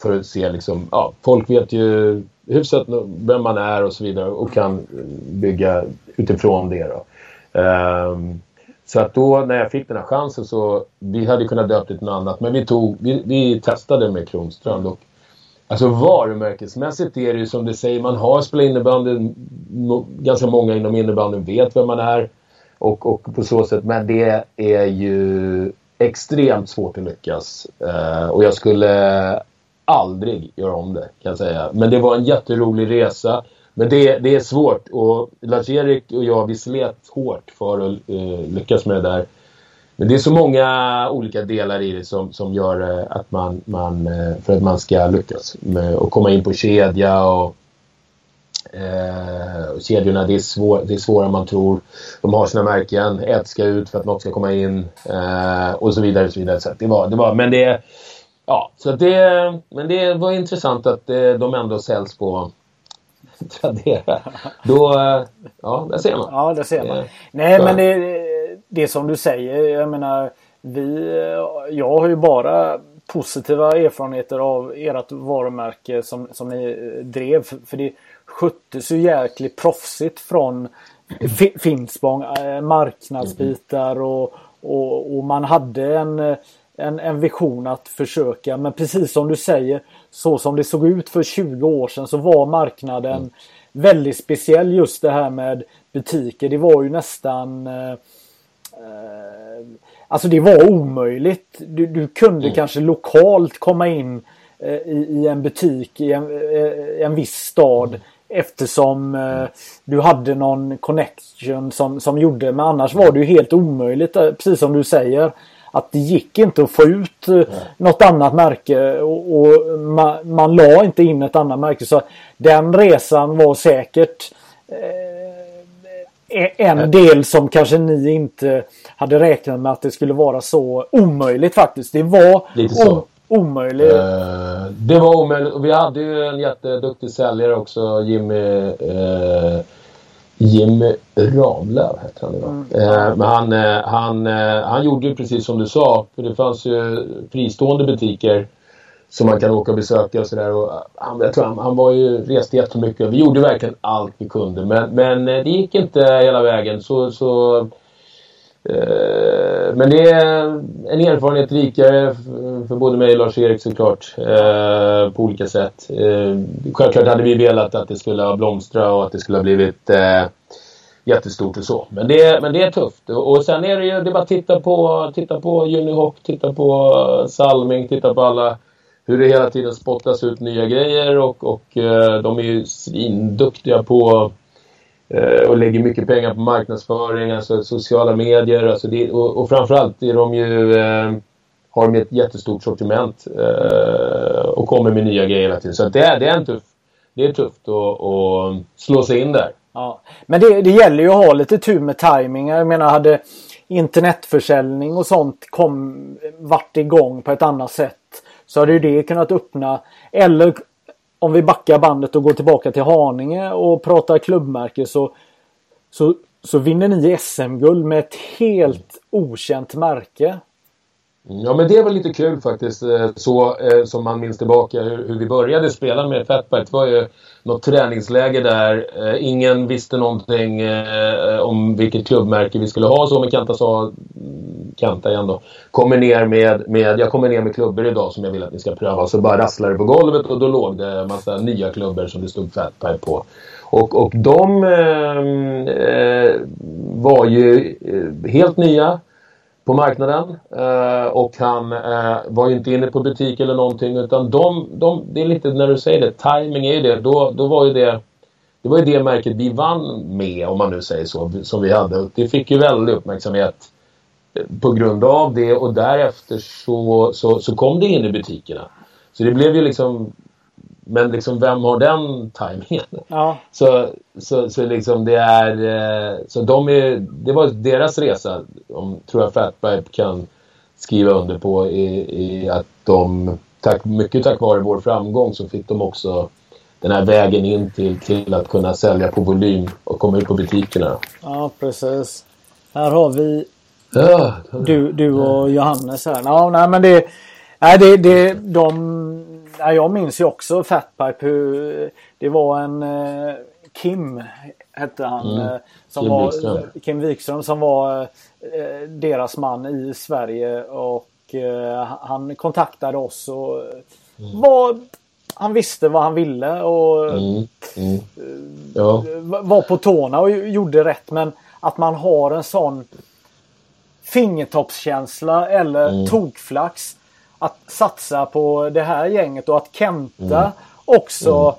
För att se liksom, ja, folk vet ju hyfsat vem man är och så vidare och kan bygga utifrån det då. Um, så att då när jag fick den här chansen så, vi hade kunnat döpa det till något annat men vi tog, vi, vi testade med Kronstrand och Alltså varumärkesmässigt är det ju som du säger, man har spelat innebandy. Ganska många inom innebandyn vet vem man är. Och, och på så sätt, men det är ju extremt svårt att lyckas. Uh, och jag skulle aldrig göra om det kan jag säga. Men det var en jätterolig resa. Men det, det är svårt och Lars-Erik och jag vi slet hårt för att uh, lyckas med det där. Men det är så många olika delar i det som, som gör eh, att man, man eh, för att man ska lyckas med att komma in på kedja och Eh, kedjorna, det är, svår, det är svårare än man tror. De har sina märken. Ett ska ut för att något ska komma in. Eh, och så vidare. Och så vidare. Så det var, det var, men det... Ja, så det, men det var intressant att eh, de ändå säljs på Tradera. Då, eh, ja, där ser man. Ja, där ser man. Eh, Nej, så. men det, det som du säger. Jag menar, vi... Jag har ju bara positiva erfarenheter av ert varumärke som, som ni drev. För det sköttes ju jäkligt proffsigt från Finspång. Marknadsbitar och, och, och, man hade en, en, en vision att försöka. Men precis som du säger, så som det såg ut för 20 år sedan så var marknaden mm. väldigt speciell just det här med butiker. Det var ju nästan eh, eh Alltså det var omöjligt. Du, du kunde mm. kanske lokalt komma in eh, i, i, en butik i en, eh, en viss stad. Mm. Eftersom eh, du hade någon connection som, som gjorde, men annars var det ju helt omöjligt, eh, precis som du säger. Att det gick inte att få ut eh, något annat märke och, och man, man la inte in ett annat märke. Så den resan var säkert eh, en del som kanske ni inte hade räknat med att det skulle vara så omöjligt faktiskt. Det var Lite så. Omöjlig. Uh, det var omöjligt. Vi hade ju en jätteduktig säljare också, Jimmy... Uh, Jimmy Ramlöv hette han mm. uh, Men han, han, han gjorde ju precis som du sa. För det fanns ju fristående butiker som man kan åka och besöka och sådär. Han, jag tror han, han var ju, reste jättemycket. Vi gjorde verkligen allt vi kunde. Men, men det gick inte hela vägen. Så, så Eh, Eh, men det är en erfarenhet rikare för både mig och Lars-Erik såklart. Eh, på olika sätt. Eh, självklart hade vi velat att det skulle ha blomstrat och att det skulle ha blivit eh, jättestort och så. Men det, men det är tufft. Och sen är det ju det är bara att titta på, titta på Unihoc, titta på Salming, titta på alla hur det hela tiden spottas ut nya grejer och, och eh, de är ju svinduktiga på Eh, och lägger mycket pengar på marknadsföring, alltså sociala medier. Alltså det, och, och framförallt är de ju, eh, har de ett jättestort sortiment eh, och kommer med nya grejer hela tiden. Så det, är, det, är, en tuff, det är tufft att, att slå sig in där. Ja. Men det, det gäller ju att ha lite tur med timing. Jag menar, hade internetförsäljning och sånt kom, varit igång på ett annat sätt så hade ju det kunnat öppna eller om vi backar bandet och går tillbaka till Haninge och pratar klubbmärke så, så, så vinner ni SM-guld med ett helt okänt märke. Ja men det var lite kul faktiskt. Eh, så eh, som man minns tillbaka hur, hur vi började spela med Fatbite. Det var ju något träningsläger där. Eh, ingen visste någonting eh, om vilket klubbmärke vi skulle ha. Så men Kanta sa, mm, Kanta igen då, kommer ner med, med, jag kommer ner med klubbor idag som jag vill att ni ska pröva. Så bara rasslade det på golvet och då låg det en massa nya klubbor som det stod Fatpipe på. Och, och de eh, eh var ju eh, helt nya på marknaden. Eh, och han eh, var ju inte inne på butik eller någonting utan de, de, det är lite när du säger det, timing är ju det. Då, då var ju det det var ju det märket vi vann med om man nu säger så, som vi hade. Det fick ju väldig uppmärksamhet på grund av det och därefter så, så, så kom det in i butikerna. Så det blev ju liksom men liksom vem har den tajmingen? Ja. Så, så, så liksom det är... Eh, så de är... Det var deras resa. Om, tror jag Fatpipe kan skriva under på i, i att de... Tack, mycket tack vare vår framgång så fick de också den här vägen in till, till att kunna sälja på volym och komma ut på butikerna. Ja, precis. Här har vi ja, du, du och Johannes här. Ja, nej, men det, nej, det, det, de ja, jag minns ju också Fatpipe. Hur, det var en eh, Kim hette han. Mm. Eh, som Kim, var, Wikström. Kim Wikström som var eh, deras man i Sverige. Och eh, han kontaktade oss och mm. var han visste vad han ville och Mm. Mm. Ja. var på tårna och gjorde rätt. Men att man har en sån fingertoppskänsla eller Mm. tokflax att satsa på det här gänget och att Kenta Mm. också.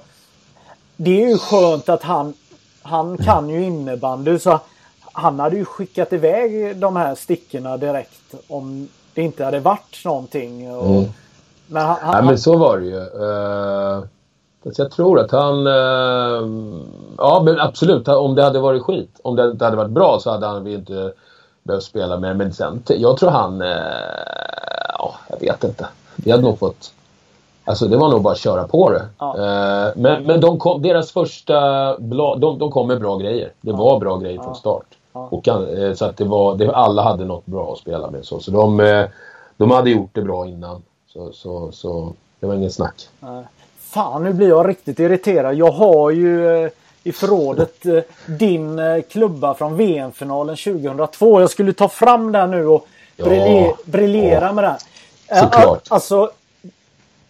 Det är ju skönt att han, han kan ju innebandy så han hade ju skickat iväg de här stickorna direkt om det inte hade varit någonting. Och, Mm. Men han, han, Nej, men så var det ju. Uh, jag tror att han... eh, ja, men absolut. Om det hade varit skit. Om det inte hade varit bra så hade han inte behövt spela med. Men sen, jag tror han... eh, ja, jag vet inte. Vi hade nog fått... Alltså det var nog bara att köra på det. Ja. Eh, men men de kom, deras första blad, de, de kom med bra grejer. Det var bra grejer från start. Ja. Och, eh, så att det var, det, alla hade något bra att spela med. Så, så de, eh, de hade gjort det bra innan. Så, så, så det var ingen snack. Fan, nu blir jag riktigt irriterad. Jag har ju i förrådet din klubba från VM-finalen 2002. Jag skulle ta fram den nu och Ja. brilje- briljera Ja. med den. Såklart. al- Alltså,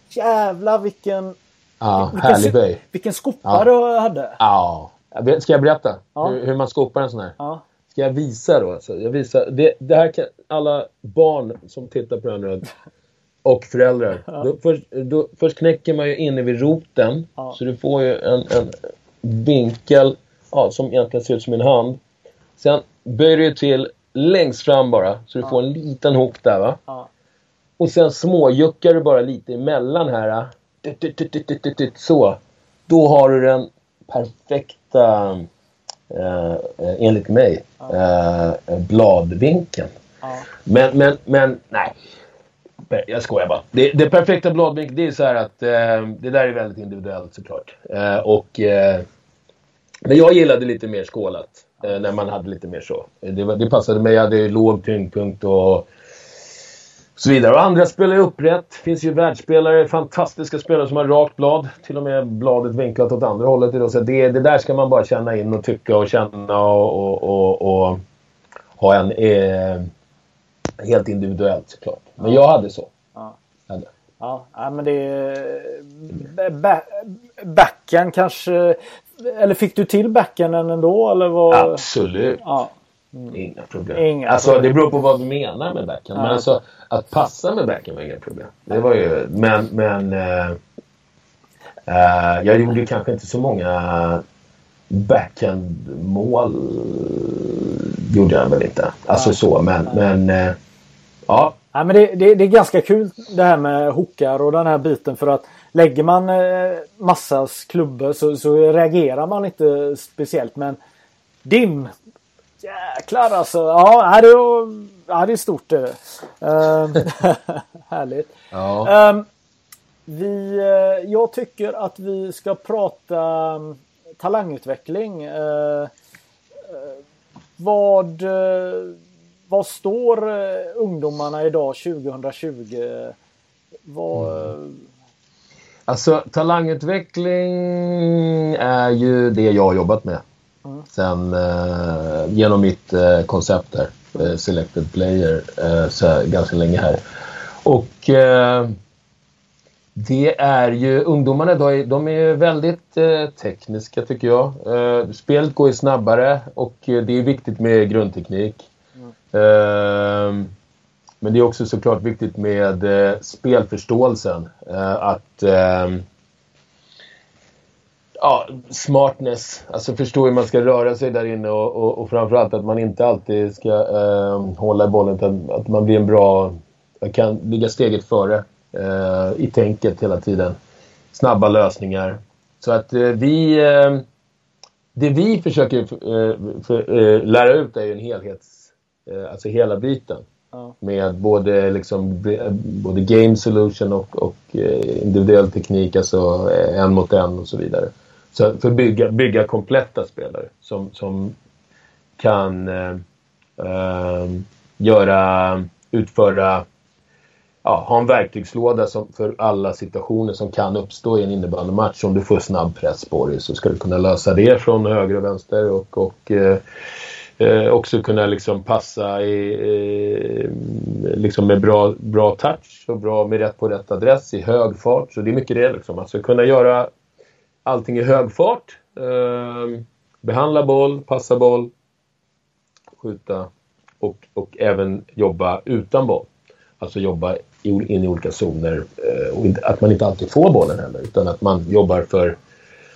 jävlar vilken, Ja, vilken, härlig böj. vilken skopa Ja. du hade. Ja. Ska jag berätta Ja. hur, hur man skopar en sån här? Ja. Ska jag visa då? Alltså, jag visar. Det, det här kan alla barn som tittar på den här och föräldrar. Då, först, då, först knäcker man ju inne vid roten. Ja. Så du får ju en, en vinkel ja, som egentligen ser ut som en hand. Sen böjer du till längst fram bara. Så du får en liten hook där va. Och sen småjuckar du bara lite emellan här. Så. Då har du den perfekta, eh, eh, enligt mig, eh, bladvinkeln. Ja. Men, men, men, nej. Jag skojar bara. Det, det perfekta bladvinkeln, det är så här att eh, det där är väldigt individuellt såklart. Eh, och, eh, men jag gillade lite mer skålat. När man hade lite mer så. Det, det passade mig. Jag hade låg tyngdpunkt och så vidare. Och andra spelar ju upprätt. Det finns ju världsspelare, fantastiska spelare som har rakt blad. Till och med bladet vinklat åt andra hållet. Så det, det där ska man bara känna in och tycka och känna och, och, och, och ha en... Eh, helt individuellt såklart. Men jag hade så. Ja. Hade. Ja, men det är... ba- Backen kanske... Eller fick du till backenden ändå? Eller vad? Absolut. Ja. Inga problem. Inga alltså problem. det beror på vad du menar med backen. Men Ja. alltså att passa med backen var inga problem. Det var ju... Men... men eh, eh, jag gjorde kanske inte så många backhandmål. Gjorde jag väl inte. Alltså så. Men... men eh, ja. Nej, men det, det, det är ganska kul det här med hookar och den här biten för att lägger man massas klubbor så, så reagerar man inte speciellt. Men dim! Jäklar alltså. Ja, det, är- ja, det är stort det. Uh, härligt. ja. Ehm, vi, eh, jag tycker att vi ska prata um, talangutveckling. Eh, vad, vad står ungdomarna idag 2020? Vad, eh, Alltså talangutveckling är ju det jag har jobbat med. Sen eh, genom mitt eh, koncept här. Eh, selected player. Eh, så ganska länge här. Och eh, det är ju ungdomarna idag, de är ju väldigt eh, tekniska tycker jag. Spelet går ju snabbare och det är viktigt med grundteknik. Eh, men det är också såklart viktigt med spelförståelsen. Att ja, smartness. Alltså förstå hur man ska röra sig där inne och, och, och framförallt att man inte alltid ska eh, hålla i bollen. Utan att man blir en bra... kan ligga steget före eh, i tänket hela tiden. Snabba lösningar. Så att eh, vi... Eh, det vi försöker eh, för, eh, lära ut är ju en helhets... Eh, alltså hela biten. Ja. Med både, liksom, både game solution och, och individuell teknik, alltså en mot en och så vidare. Så för att bygga, bygga kompletta spelare som, som kan eh, eh, göra, utföra, ja, ha en verktygslåda som, för alla situationer som kan uppstå i en innebandymatch. Om du får snabb press på dig så ska du kunna lösa det från höger och vänster och, och eh, Eh, också kunna liksom passa i, eh, liksom med bra, bra touch och bra med rätt på rätt adress i hög fart. Så det är mycket det liksom. Alltså kunna göra allting i hög fart. Eh, behandla boll, passa boll, skjuta och, och även jobba utan boll. Alltså jobba in i olika zoner. Eh, och att man inte alltid får bollen heller utan att man jobbar för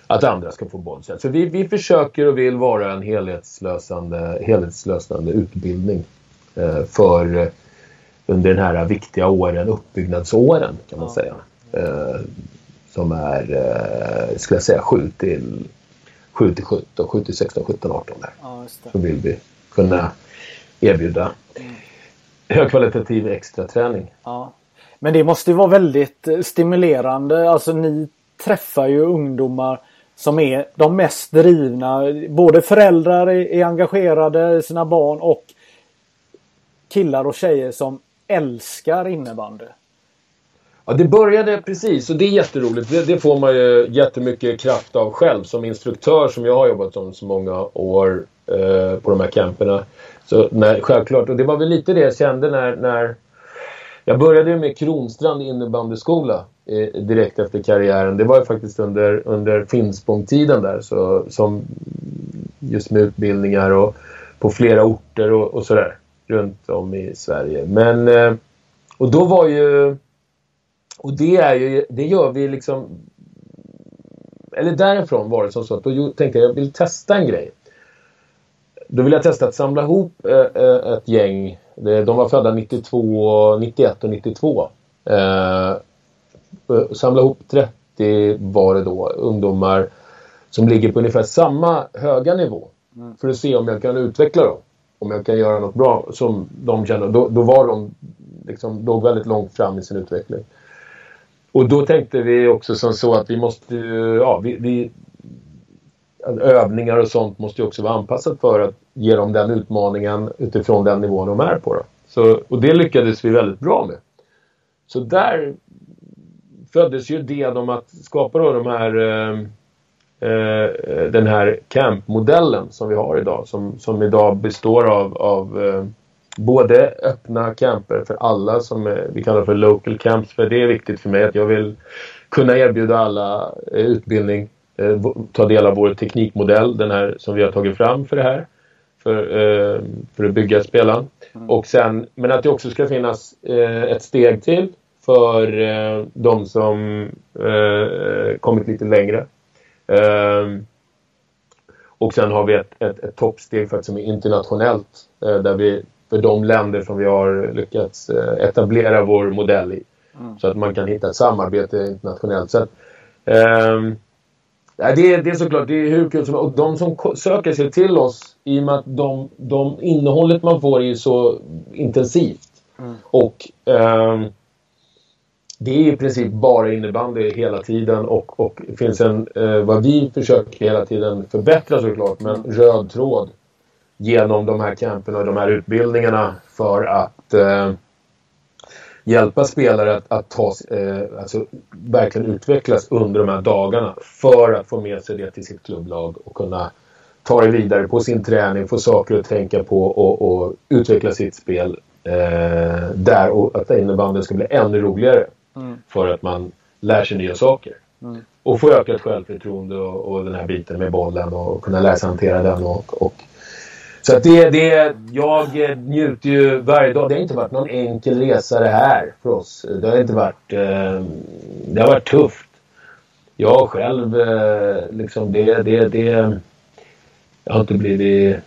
att andra ska få bollen. Så vi, vi försöker och vill vara en helhetslösande, helhetslösande utbildning eh, för eh, under den här viktiga åren, uppbyggnadsåren kan man säga. Som är, eh, skulle jag säga, 7 till 7 till 17, 7 till 16, 17, 18 där. Ja, så vill vi kunna erbjuda mm. högkvalitativ extra träning. Ja. Men det måste ju vara väldigt eh, stimulerande. Alltså ni träffar ju ungdomar som är de mest drivna. Både föräldrar är engagerade i sina barn och killar och tjejer som älskar innebandy. Ja, det började precis och det är jätteroligt. Det, det får man ju jättemycket kraft av själv som instruktör som jag har jobbat som så många år eh, på de här camperna. Så nej, självklart, och det var väl lite det jag kände när, när jag började med Kronstrand innebandyskola eh, direkt efter karriären. Det var ju faktiskt under, under Finspång-tiden där. Så, som just med utbildningar och på flera orter och, och sådär. Runt om i Sverige. Men... Eh, och då var ju... Och det är ju... Det gör vi liksom... Eller därifrån var det som så att då tänkte jag jag vill testa en grej. Då vill jag testa att samla ihop eh, eh ett gäng. De var födda 92, 91 och 92. Eh, samla ihop 30 var det då, ungdomar som ligger på ungefär samma höga nivå. Mm. För att se om jag kan utveckla dem. Om jag kan göra något bra som de känner. Då, då var de liksom, låg väldigt långt fram i sin utveckling. Och då tänkte vi också som så att vi måste, ja, vi, vi övningar och sånt måste ju också vara anpassat för att ge dem den utmaningen utifrån den nivån de är på. Då. Så, och det lyckades vi väldigt bra med. Så där föddes ju idén om att skapa då de här, eh, eh, den här campmodellen som vi har idag. Som, som idag består av, av eh, både öppna camper för alla som vi kallar för local camps. För det är viktigt för mig att jag vill kunna erbjuda alla eh, utbildning. Eh, ta del av vår teknikmodell, den här som vi har tagit fram för det här. För, eh, för att bygga spelaren. Mm. Och sen, men att det också ska finnas ett steg till för eh, de som eh, kommit lite längre. Eh, och sen har vi ett, ett, ett toppsteg för att som är internationellt. Eh, där vi, för de länder som vi har lyckats eh, etablera vår modell i. Mm. Så att man kan hitta ett samarbete internationellt. Så att, ehm, det, är, det är såklart det är hur kul som Och de som söker sig till oss i och med att de, de innehållet man får är så intensivt. Mm. Och um, det är i princip bara innebandy hela tiden och, och finns en, eh, vad vi försöker hela tiden förbättra såklart, men röd tråd genom de här camperna och de här utbildningarna för att eh, hjälpa spelare att, att ta, eh, alltså, verkligen utvecklas under de här dagarna för att få med sig det till sitt klubblag och kunna ta det vidare på sin träning, få saker att tänka på och, och utveckla sitt spel eh, där och att innebandyn ska bli ännu roligare. Mm. För att man lär sig nya saker. Mm. Och få ökat självförtroende och, och, den här biten med bollen och kunna lära sig hantera den. Och, och. Så att det, det, jag njuter ju varje dag. Det har inte varit någon enkel resa det här för oss. Det har inte varit... Eh, det har varit tufft. Jag själv, eh, liksom det, det, det... Jag har inte blivit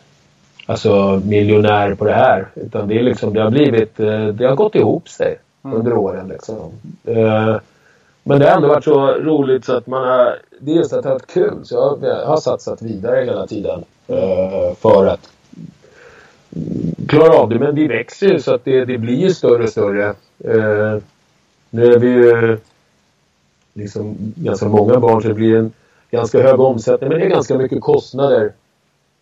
alltså, miljonär på det här. Utan det, är liksom, det har blivit... Eh, det har gått ihop sig mm. under åren. Liksom. Eh, men det har ändå varit så roligt så att man har... Det är just att ha haft kul. Så jag, jag har satsat vidare hela tiden eh, för att klarar av det. Men vi växer ju så att det, det blir ju större och större. Eh, nu är vi ju liksom ganska många barn så det blir en ganska hög omsättning. Men det är ganska mycket kostnader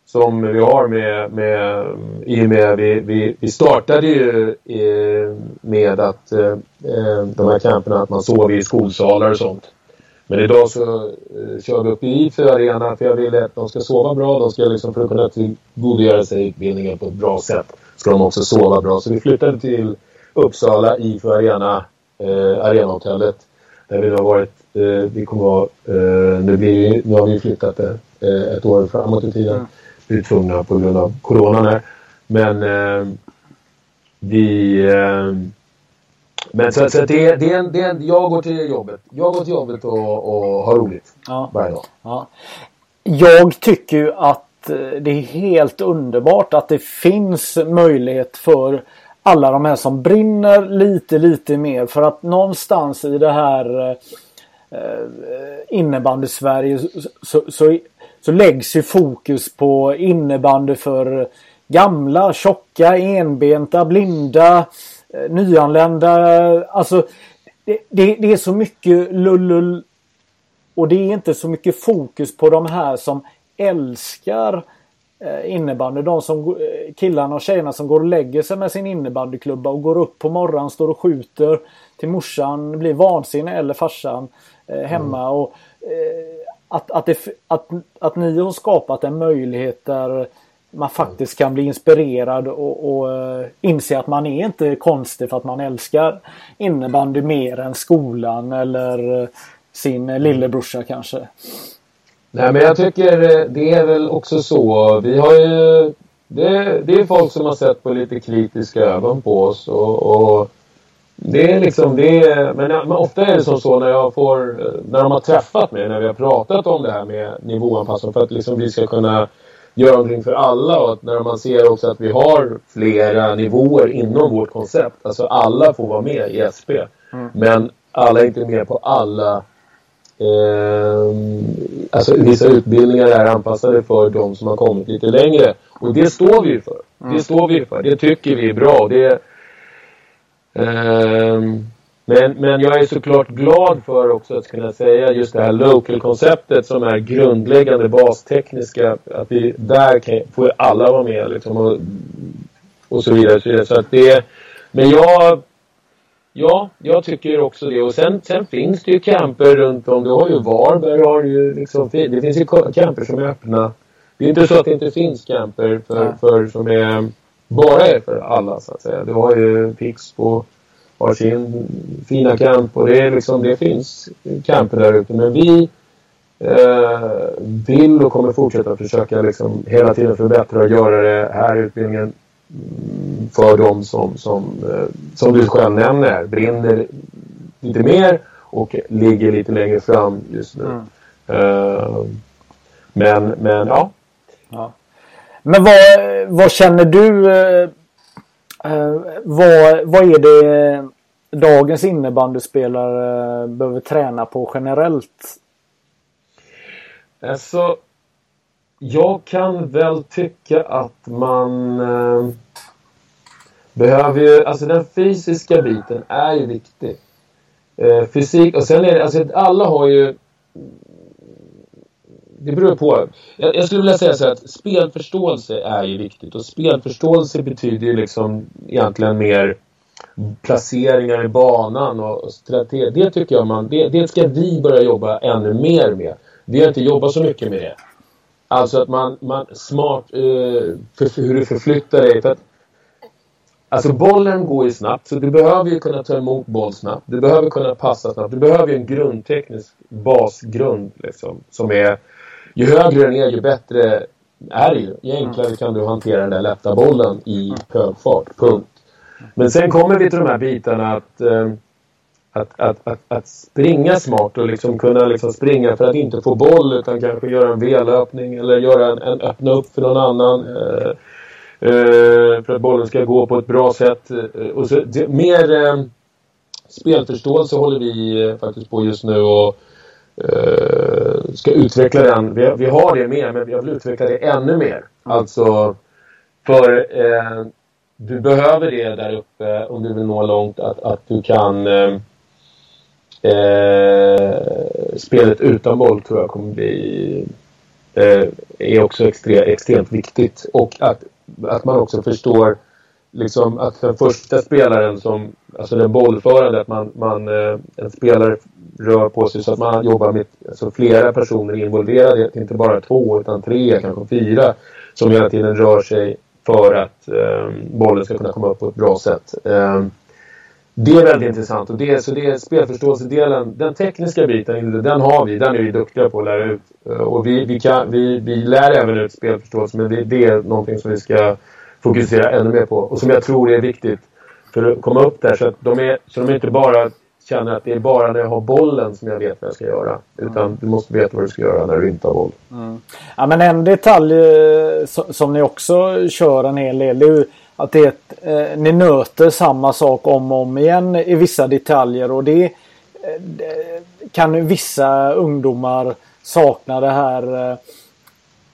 som vi har med, med i och med vi, vi, vi startade ju eh, med att eh, eh, de här camperna att man sov i skolsalar och sånt. Men idag så eh, kör vi upp i IFU Arena för jag vill att de ska sova bra. De ska liksom för att kunna tillgodogöra sig utbildningen på ett bra sätt ska de också sova bra. Så vi flyttade till Uppsala, IFU Arena, eh, Arenahotellet. Där vi har varit, eh, vi kommer vara, eh, nu, blir, nu har vi flyttat det eh, ett år framåt i tiden. Mm. Vi är tvungna på grund av coronan här. Men eh, vi... Eh, men så, så det, det, är en, det är en, jag går till jobbet. Jag går till jobbet och, och har roligt ja. varje dag. Ja. Jag tycker ju att eh, det är helt underbart att det finns möjlighet för alla de här som brinner lite, lite mer. För att någonstans i det här eh, innebandy-Sverige så, så, så läggs ju fokus på innebandy för gamla, tjocka, enbenta, blinda, eh, nyanlända. Alltså det, det, det är så mycket lullull och det är inte så mycket fokus på de här som älskar eh, innebandy. De som, eh, killarna och tjejerna som går och lägger sig med sin innebandyklubba och går upp på morgonen, står och skjuter till morsan, blir vansinnig eller farsan eh, hemma. Mm. Och, eh, att, att, det, att, att ni har skapat en möjlighet där man faktiskt kan bli inspirerad och, och uh, inse att man är inte konstig för att man älskar innebandy mer än skolan eller uh, sin lillebrorsa kanske. Nej men jag tycker eh, det är väl också så. Vi har ju det, det är folk som har sett på lite kritiska ögon på oss och, och det är liksom det. Men, men, ofta är det som så när jag får när de har träffat mig när vi har pratat om det här med nivåanpassning för att liksom vi ska kunna göra någonting för alla och att när man ser också att vi har flera nivåer inom vårt koncept. Alltså alla får vara med i SP. Mm. Men alla är inte med på alla eh, Alltså vissa utbildningar är anpassade för de som har kommit lite längre. Och det står vi för. Mm. Det står vi för. Det tycker vi är bra. Det, eh, men, men jag är såklart glad för också att kunna säga just det här local-konceptet som är grundläggande bastekniska. Att vi där kan, får alla vara med liksom och, och så vidare. Så, vidare. så att det, men jag, ja, jag tycker också det. Och sen, sen finns det ju camper runt om. Du har ju Varberg, har ju liksom, det finns ju camper som är öppna. Det är inte så att det inte finns camper för, för, som är bara är för alla så att säga. Du har ju Pixbo har sin fina camp och det, är liksom, det finns camper där ute. Men vi eh, vill och kommer fortsätta försöka liksom hela tiden förbättra och göra det här utbildningen mm, för dem som, som, eh, som du själv nämner, brinner lite mer och ligger lite längre fram just nu. Mm. Uh, men, men ja. ja. Men vad, vad känner du eh, Eh, vad, vad är det dagens innebandyspelare eh, behöver träna på generellt? Alltså, jag kan väl tycka att man eh, behöver ju, alltså den fysiska biten är ju viktig. Eh, fysik, och sen är det, alltså alla har ju det beror på. Jag, jag, skulle vilja säga så att spelförståelse är ju viktigt och spelförståelse betyder ju liksom egentligen mer placeringar i banan och strategi. Det tycker jag man, det, det ska vi börja jobba ännu mer med. Vi har inte jobbat så mycket med det. Alltså att man, man smart, eh, för, hur du förflyttar dig. För att, alltså bollen går ju snabbt så du behöver ju kunna ta emot boll snabbt. Du behöver kunna passa snabbt. Du behöver ju en grundteknisk basgrund liksom, som är ju högre den är ju bättre är det ju. Ju enklare kan du hantera den där lätta bollen i hög fart. Punkt. Men sen kommer vi till de här bitarna att, eh, att, att, att, att springa smart och liksom kunna liksom springa för att inte få boll utan kanske göra en V-löpning eller göra en, en öppna upp för någon annan. Eh, eh, för att bollen ska gå på ett bra sätt. Eh, och så, det, mer eh, spelförståelse håller vi eh, faktiskt på just nu och eh, ska utveckla den. Vi, vi, har det med, men jag vill utveckla det ännu mer. Alltså, för eh, du behöver det där uppe om du vill nå långt. Att, att du kan... Eh, eh spelet utan boll tror jag kommer bli... Eh, är också extre, extremt viktigt. Och att, att man också förstår liksom att den första spelaren som, alltså den bollförande, att man, man, eh, en spelare rör på sig så att man jobbar med alltså, flera personer involverade. Inte bara två utan tre, kanske fyra. Som hela tiden rör sig för att eh, bollen ska kunna komma upp på ett bra sätt. Eh, det är väldigt intressant. Och det, så det är spelförståelsedelen, den tekniska biten, den har vi. Den är vi duktiga på att lära ut. Eh, och vi, vi, kan, vi, vi lär även ut spelförståelse, men det, det är någonting som vi ska fokusera ännu mer på. Och som jag tror är viktigt för att komma upp där. Så att de, är, så de inte bara känner att det är bara när jag har bollen som jag vet vad jag ska göra. Utan mm. du måste veta vad du ska göra när du inte har boll. Mm. Ja, men en detalj eh, som ni också kör en hel del. Det är ju att det eh, ni nöter samma sak om och om igen i vissa detaljer. Och det, eh, kan vissa ungdomar sakna det här eh,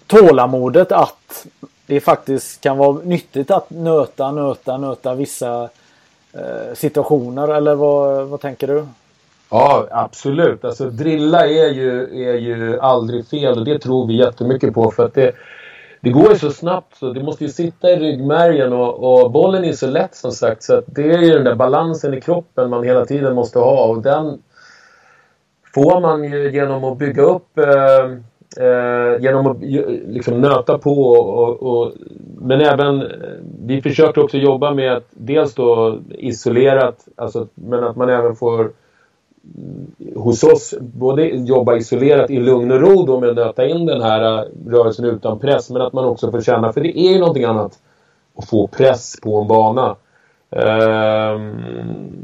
tålamodet att det faktiskt kan vara nyttigt att nöta, nöta, nöta vissa Eh, situationer. Eller vad, vad tänker du? Ja, absolut. Alltså drilla är ju, är ju aldrig fel och det tror vi jättemycket på för att det, det går ju så snabbt så det måste ju sitta i ryggmärgen och, och bollen är så lätt som sagt så att det är ju den där balansen i kroppen man hela tiden måste ha och den får man ju genom att bygga upp eh, eh, genom att eh, liksom nöta på och, och, men även eh, vi försöker också jobba med att dels då isolerat alltså, men att man även får mm, hos oss både jobba isolerat i lugn och ro då med att nöta in den här eh, rörelsen utan press men att man också får känna, för det är ju någonting annat att få press på en bana. Ehm,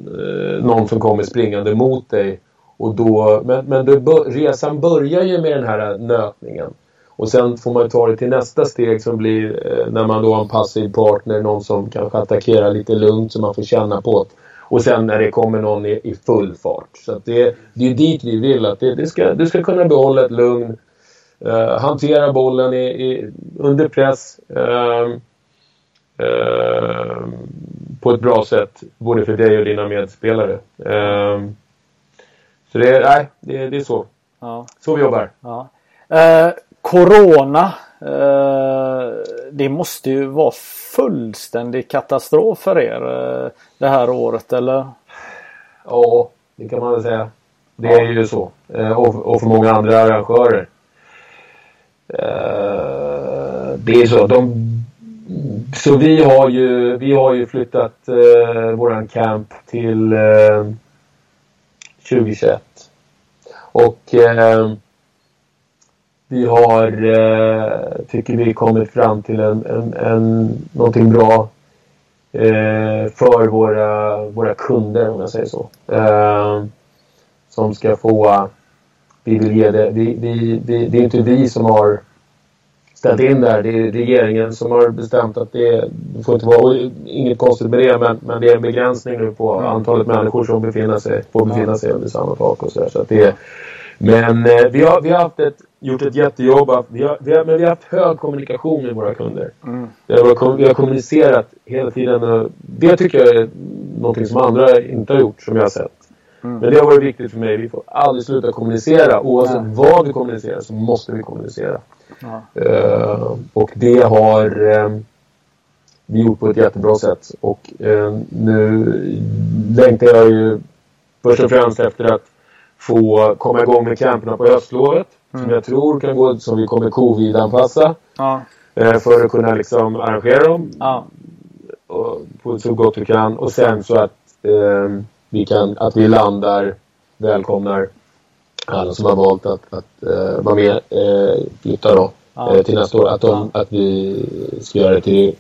eh, någon som kommer springande mot dig. Och då, men men det, resan börjar ju med den här nötningen. Och sen får man ta det till nästa steg som blir eh, när man då har en passiv partner, någon som kanske attackerar lite lugnt så man får känna på det. Och sen när det kommer någon i, i full fart. Så det, det är dit vi vill att det, det ska, du ska kunna behålla ett lugn. eh, hantera bollen i, i, under press. eh, eh, på ett bra sätt. Både för dig och dina medspelare. Ehm, så det, nej, det, det är så. Ja. Så vi jobbar. Ja. Corona. det måste ju vara fullständig katastrof för er eh, det här året eller? Ja, det kan man väl säga. Det är ju så. Eh, och för många andra arrangörer. Eh, det är så. De, så vi har ju, vi har ju flyttat våran camp till 2021. Och eh, vi har, eh, tycker vi, kommit fram till en, en, en, någonting bra eh, för våra, våra kunder, om jag säger så. Eh, som ska få... Vi vill ge det. Vi, vi, vi, det är inte vi som har ställt in det här. Det är regeringen som har bestämt att det, det får inte vara... Inget konstigt med det, men, men det är en begränsning nu på mm. antalet människor som befinner sig, får befinna sig under samma tak och så, där, så att det Men eh, vi, har, vi har haft ett gjort ett jättejobb. Vi har, vi har, men vi har haft hög kommunikation med våra kunder. Mm. Vi, har, vi har kommunicerat hela tiden. Det tycker jag är någonting som andra inte har gjort, som jag har sett. Mm. Men det har varit viktigt för mig. Vi får aldrig sluta kommunicera. Oavsett ja. vad vi kommunicerar så måste vi kommunicera. Ja. Uh, och det har uh, vi gjort på ett jättebra sätt. Och uh, nu längtar jag ju först och främst efter att få komma igång med camperna på höstlovet. Mm. Som jag tror kan gå, som vi kommer covid-anpassa. Ja. Eh, för att kunna liksom arrangera dem. Ja. På så gott vi kan. Och sen så att eh, vi kan, att vi landar, välkomnar alla som har valt att, att uh, vara med, uh, flytta då. Ja. Uh, till nästa år. Att, de, ja. att vi ska göra det till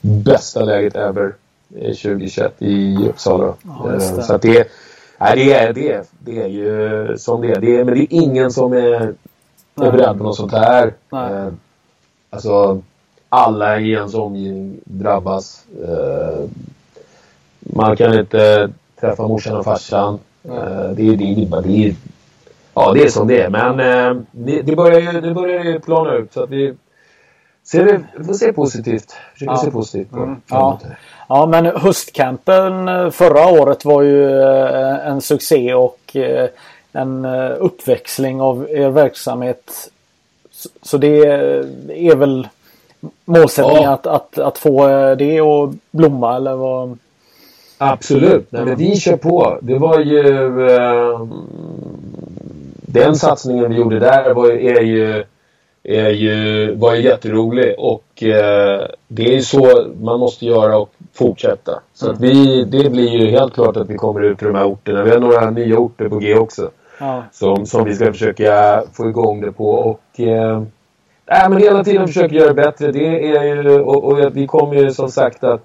bästa läget ever 2021 i Uppsala. Ja, så att det, nej, det, är, det, det är ju som det är. Det är. Men det är ingen som är är beredd på något sånt här. Eh, alltså, alla i ens omgivning drabbas. Eh, man kan inte träffa morsan och farsan. Eh, det, är, det, är, det, är, ja, det är som det är. Men eh, det, det, börjar ju, det börjar ju plana ut. Så att vi, ser, vi får se positivt. Försöker ja. se positivt på mm. ja. ja, men höstcampen eh, förra året var ju eh, en succé och en eh, uppväxling av er verksamhet. Så det är väl målsättningen ja. att, att, att få det att blomma eller vad? Absolut, Nej, men vi kör på. Det var ju... Eh, den satsningen vi gjorde där var, är ju, är ju, var ju jätterolig och eh, det är så man måste göra och fortsätta. Så mm. att vi, det blir ju helt klart att vi kommer ut till de här orterna. Vi har några nya orter på G också. Ja. Som, som vi ska försöka få igång det på. Och, eh, äh, men hela tiden försöka göra det bättre. Det är ju, och, och vi kommer ju som sagt att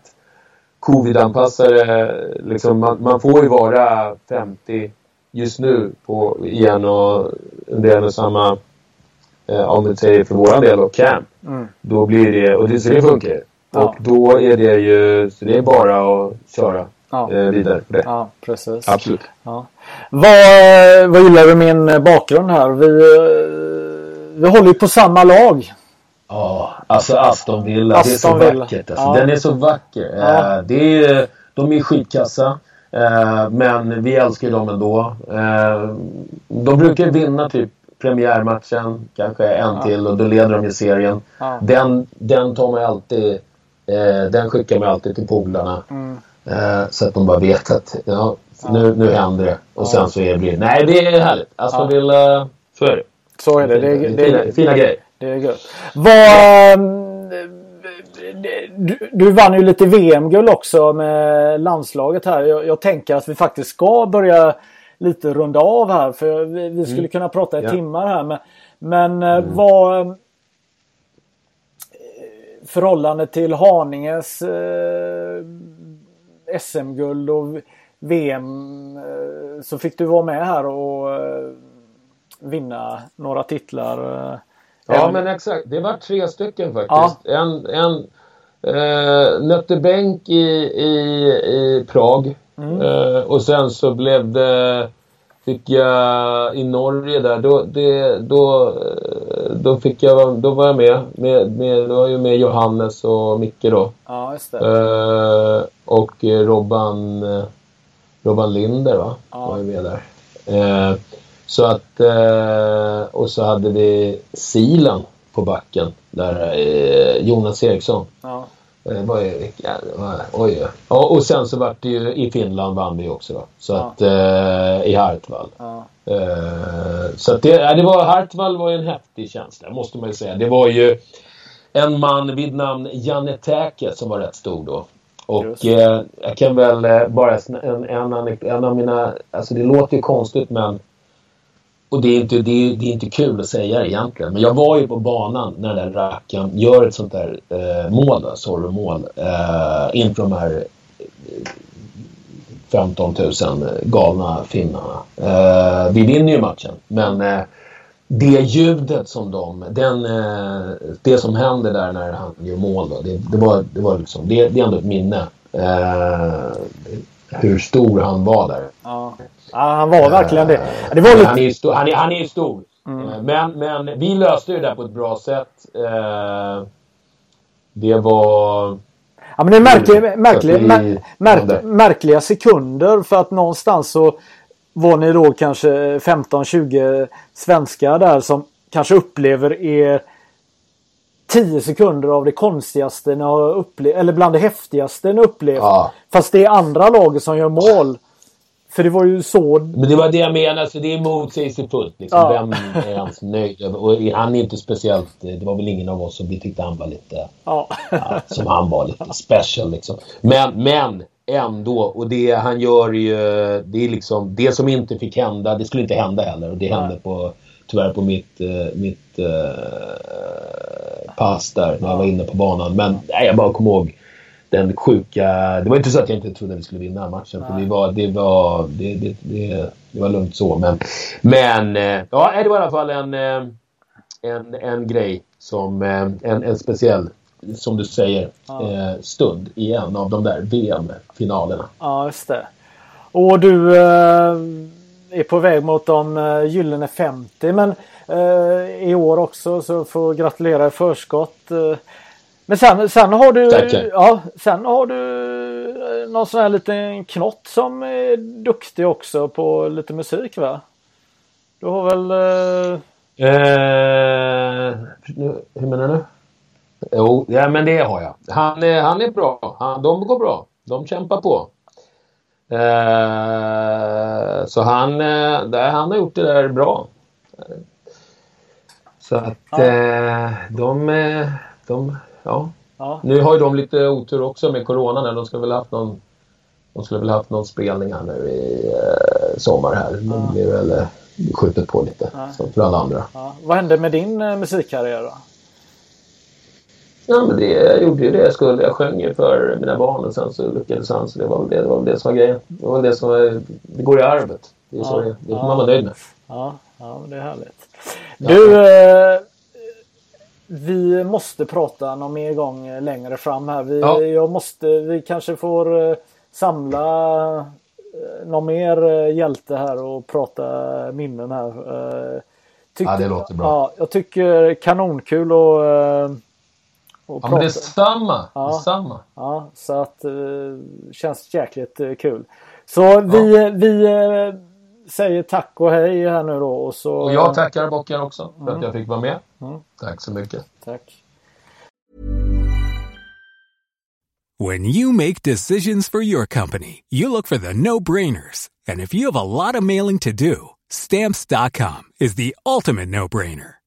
covid-anpassare, liksom, man, man, får ju vara 50 just nu på, igen och det är samma eh, om vi säger för våran del och camp. Mm. Då blir det, och det, så det funkar ja. Och då är det ju, så det är bara att köra ja. eh, vidare på det. Ja, precis. Absolut. Ja. Vad, vad gillar du min bakgrund här? Vi, eh, vi håller ju på samma lag. Ja, alltså Aston Villa. Aston det är så Villa. vackert. Alltså. Ja. Den är så vacker. Ja. Eh, det är, de är skitkassa. Eh, men vi älskar dem ändå. De brukar vinna typ premiärmatchen, kanske en ja. till och då leder de ju serien. Ja. Den, den tar man alltid, den skickar man alltid till polarna. Mm. Så att de bara vet att ja, nu, nu händer det. Och sen så är det, nej det är härligt. Aston Villa, så är det. Så är det. det, är, det, är, fina, fina grejer. Det är gött. Vad, du, du vann ju lite VM-guld också med landslaget här. Jag, jag, tänker att vi faktiskt ska börja lite runda av här. För vi, vi skulle mm. kunna prata i ja. timmar här. Men, men eh, mm. vad... Eh, förhållande till Haninges eh, SM-guld och VM eh, så fick du vara med här och eh, vinna några titlar. Eh, ja men exakt, det var tre stycken faktiskt. Ja. En, en eh, nötte bänk i, i, i Prag mm. eh, och sen så blev det fick jag i Norge där, då, det, då, då fick jag, då var jag med, med, med då var jag med Johannes och Micke då. Ja, just det. Eh, och Robban, Robban Linder va, ja. var ju med där. Eh, så att, eh, och så hade vi Silan på backen. Där, eh, Jonas Eriksson. Ja. Eh, vad är, ja, oj, ja, och sen så vart det ju i Finland vann vi också då. Så ja. att, eh, i Hartwall. Ja. Eh, så att det, det var, Hartwall var ju en häftig känsla, måste man ju säga. Det var ju en man vid namn Janne Täke som var rätt stor då. Och eh, jag kan väl eh, bara en, en, en av mina, alltså det låter ju konstigt men och det är, inte, det, är, det är inte kul att säga det egentligen. Men jag var ju på banan när den där rackaren gör ett sånt där eh, mål, Zorro-mål, Eh, inför de här eh, 15 000 galna finnarna. Eh, vi vinner ju matchen, men eh, det ljudet som de, den, eh, det som händer där när han gör mål, då, det, det, var, det, var liksom, det, det är ändå ett minne. Eh, hur stor han var där. Ja. Ja, han var verkligen det. det var lite... han, är stor, han, är, han är stor. Mm. Eh, men, men vi löste det där på ett bra sätt. Eh, det var... Ja, men det är märkliga, märkliga, mär, mär, märkliga sekunder för att någonstans så var ni då kanske 15-20 svenskar där som kanske upplever er 10 sekunder av det konstigaste ni har upplevt, eller bland det häftigaste ni upplevt. Ja. Fast det är andra laget som gör mål. För det var ju så... Men det var det jag menade, så det är motsägelsefullt. Liksom. Ja. Vem är ens nöjd Och han är inte speciellt... Det var väl ingen av oss som vi tyckte han var lite... Ja. ja som han var, lite special liksom. Men, men ändå. Och det han gör ju... Det är liksom... Det som inte fick hända, det skulle inte hända heller. Och det hände på... Tyvärr på mitt, uh, mitt uh, pass där när jag var inne på banan. Men nej, jag bara kommer ihåg den sjuka... Det var inte så att jag inte trodde att vi skulle vinna matchen. För det, var, det, var, det, det, det, det, var lugnt så. Men, men eh, ja, det var i alla fall en, eh, en, en grej som... Eh, en, en speciell, som du säger, ja. stund i en av de där VM-finalerna. Ja, just det. Och du är på väg mot de gyllene 50. Men i år också så får gratulera i förskott. Men sen, sen har du ja, sen har du eh, någon sån här liten knott som är duktig också på lite musik va? Du har väl... Eh... Eh, hur menar du? Jo, ja men det har jag. Han är, han är bra. Han, de går bra. De kämpar på. Eh, så han, eh, han har gjort det där bra. Så att ja. eh, de, de, ja. ja. Nu har ju de lite otur också med Corona. När de ska väl haft någon de skulle väl haft någon spelning här nu i sommar här. Men ja. det blir väl skjutet på lite. Som för alla andra. Vad hände med din musikkarriär då? Ja, men det, jag gjorde ju det jag skulle. Jag sjöng ju för mina barn och sen så lyckades han. Så det var väl det, det, var det som var grejen. Det var det som var, det går i arvet. Det, är ja, så det, det får ja. man vara nöjd med. Ja, ja det är härligt. Du, eh, vi måste prata någon mer gång längre fram här. Vi, ja. jag måste, vi kanske får eh, samla eh, någon mer eh, hjälte här och prata minnen här. Tyckte, ja, det låter bra. Ja, jag tycker kanonkul och och ja, men det är samma. Ja, det är samma. Ja, så att uh, känns jäkligt uh, kul. Så vi, ja. vi uh, säger tack och hej här nu då. Och, så, och jag tackar bocken också för mm. att jag fick vara med. Mm. Tack så mycket. Tack. When you make decisions for your company, you look for the no-brainers. And if you have a lot of mailing to do, stamps.com is the ultimate no-brainer.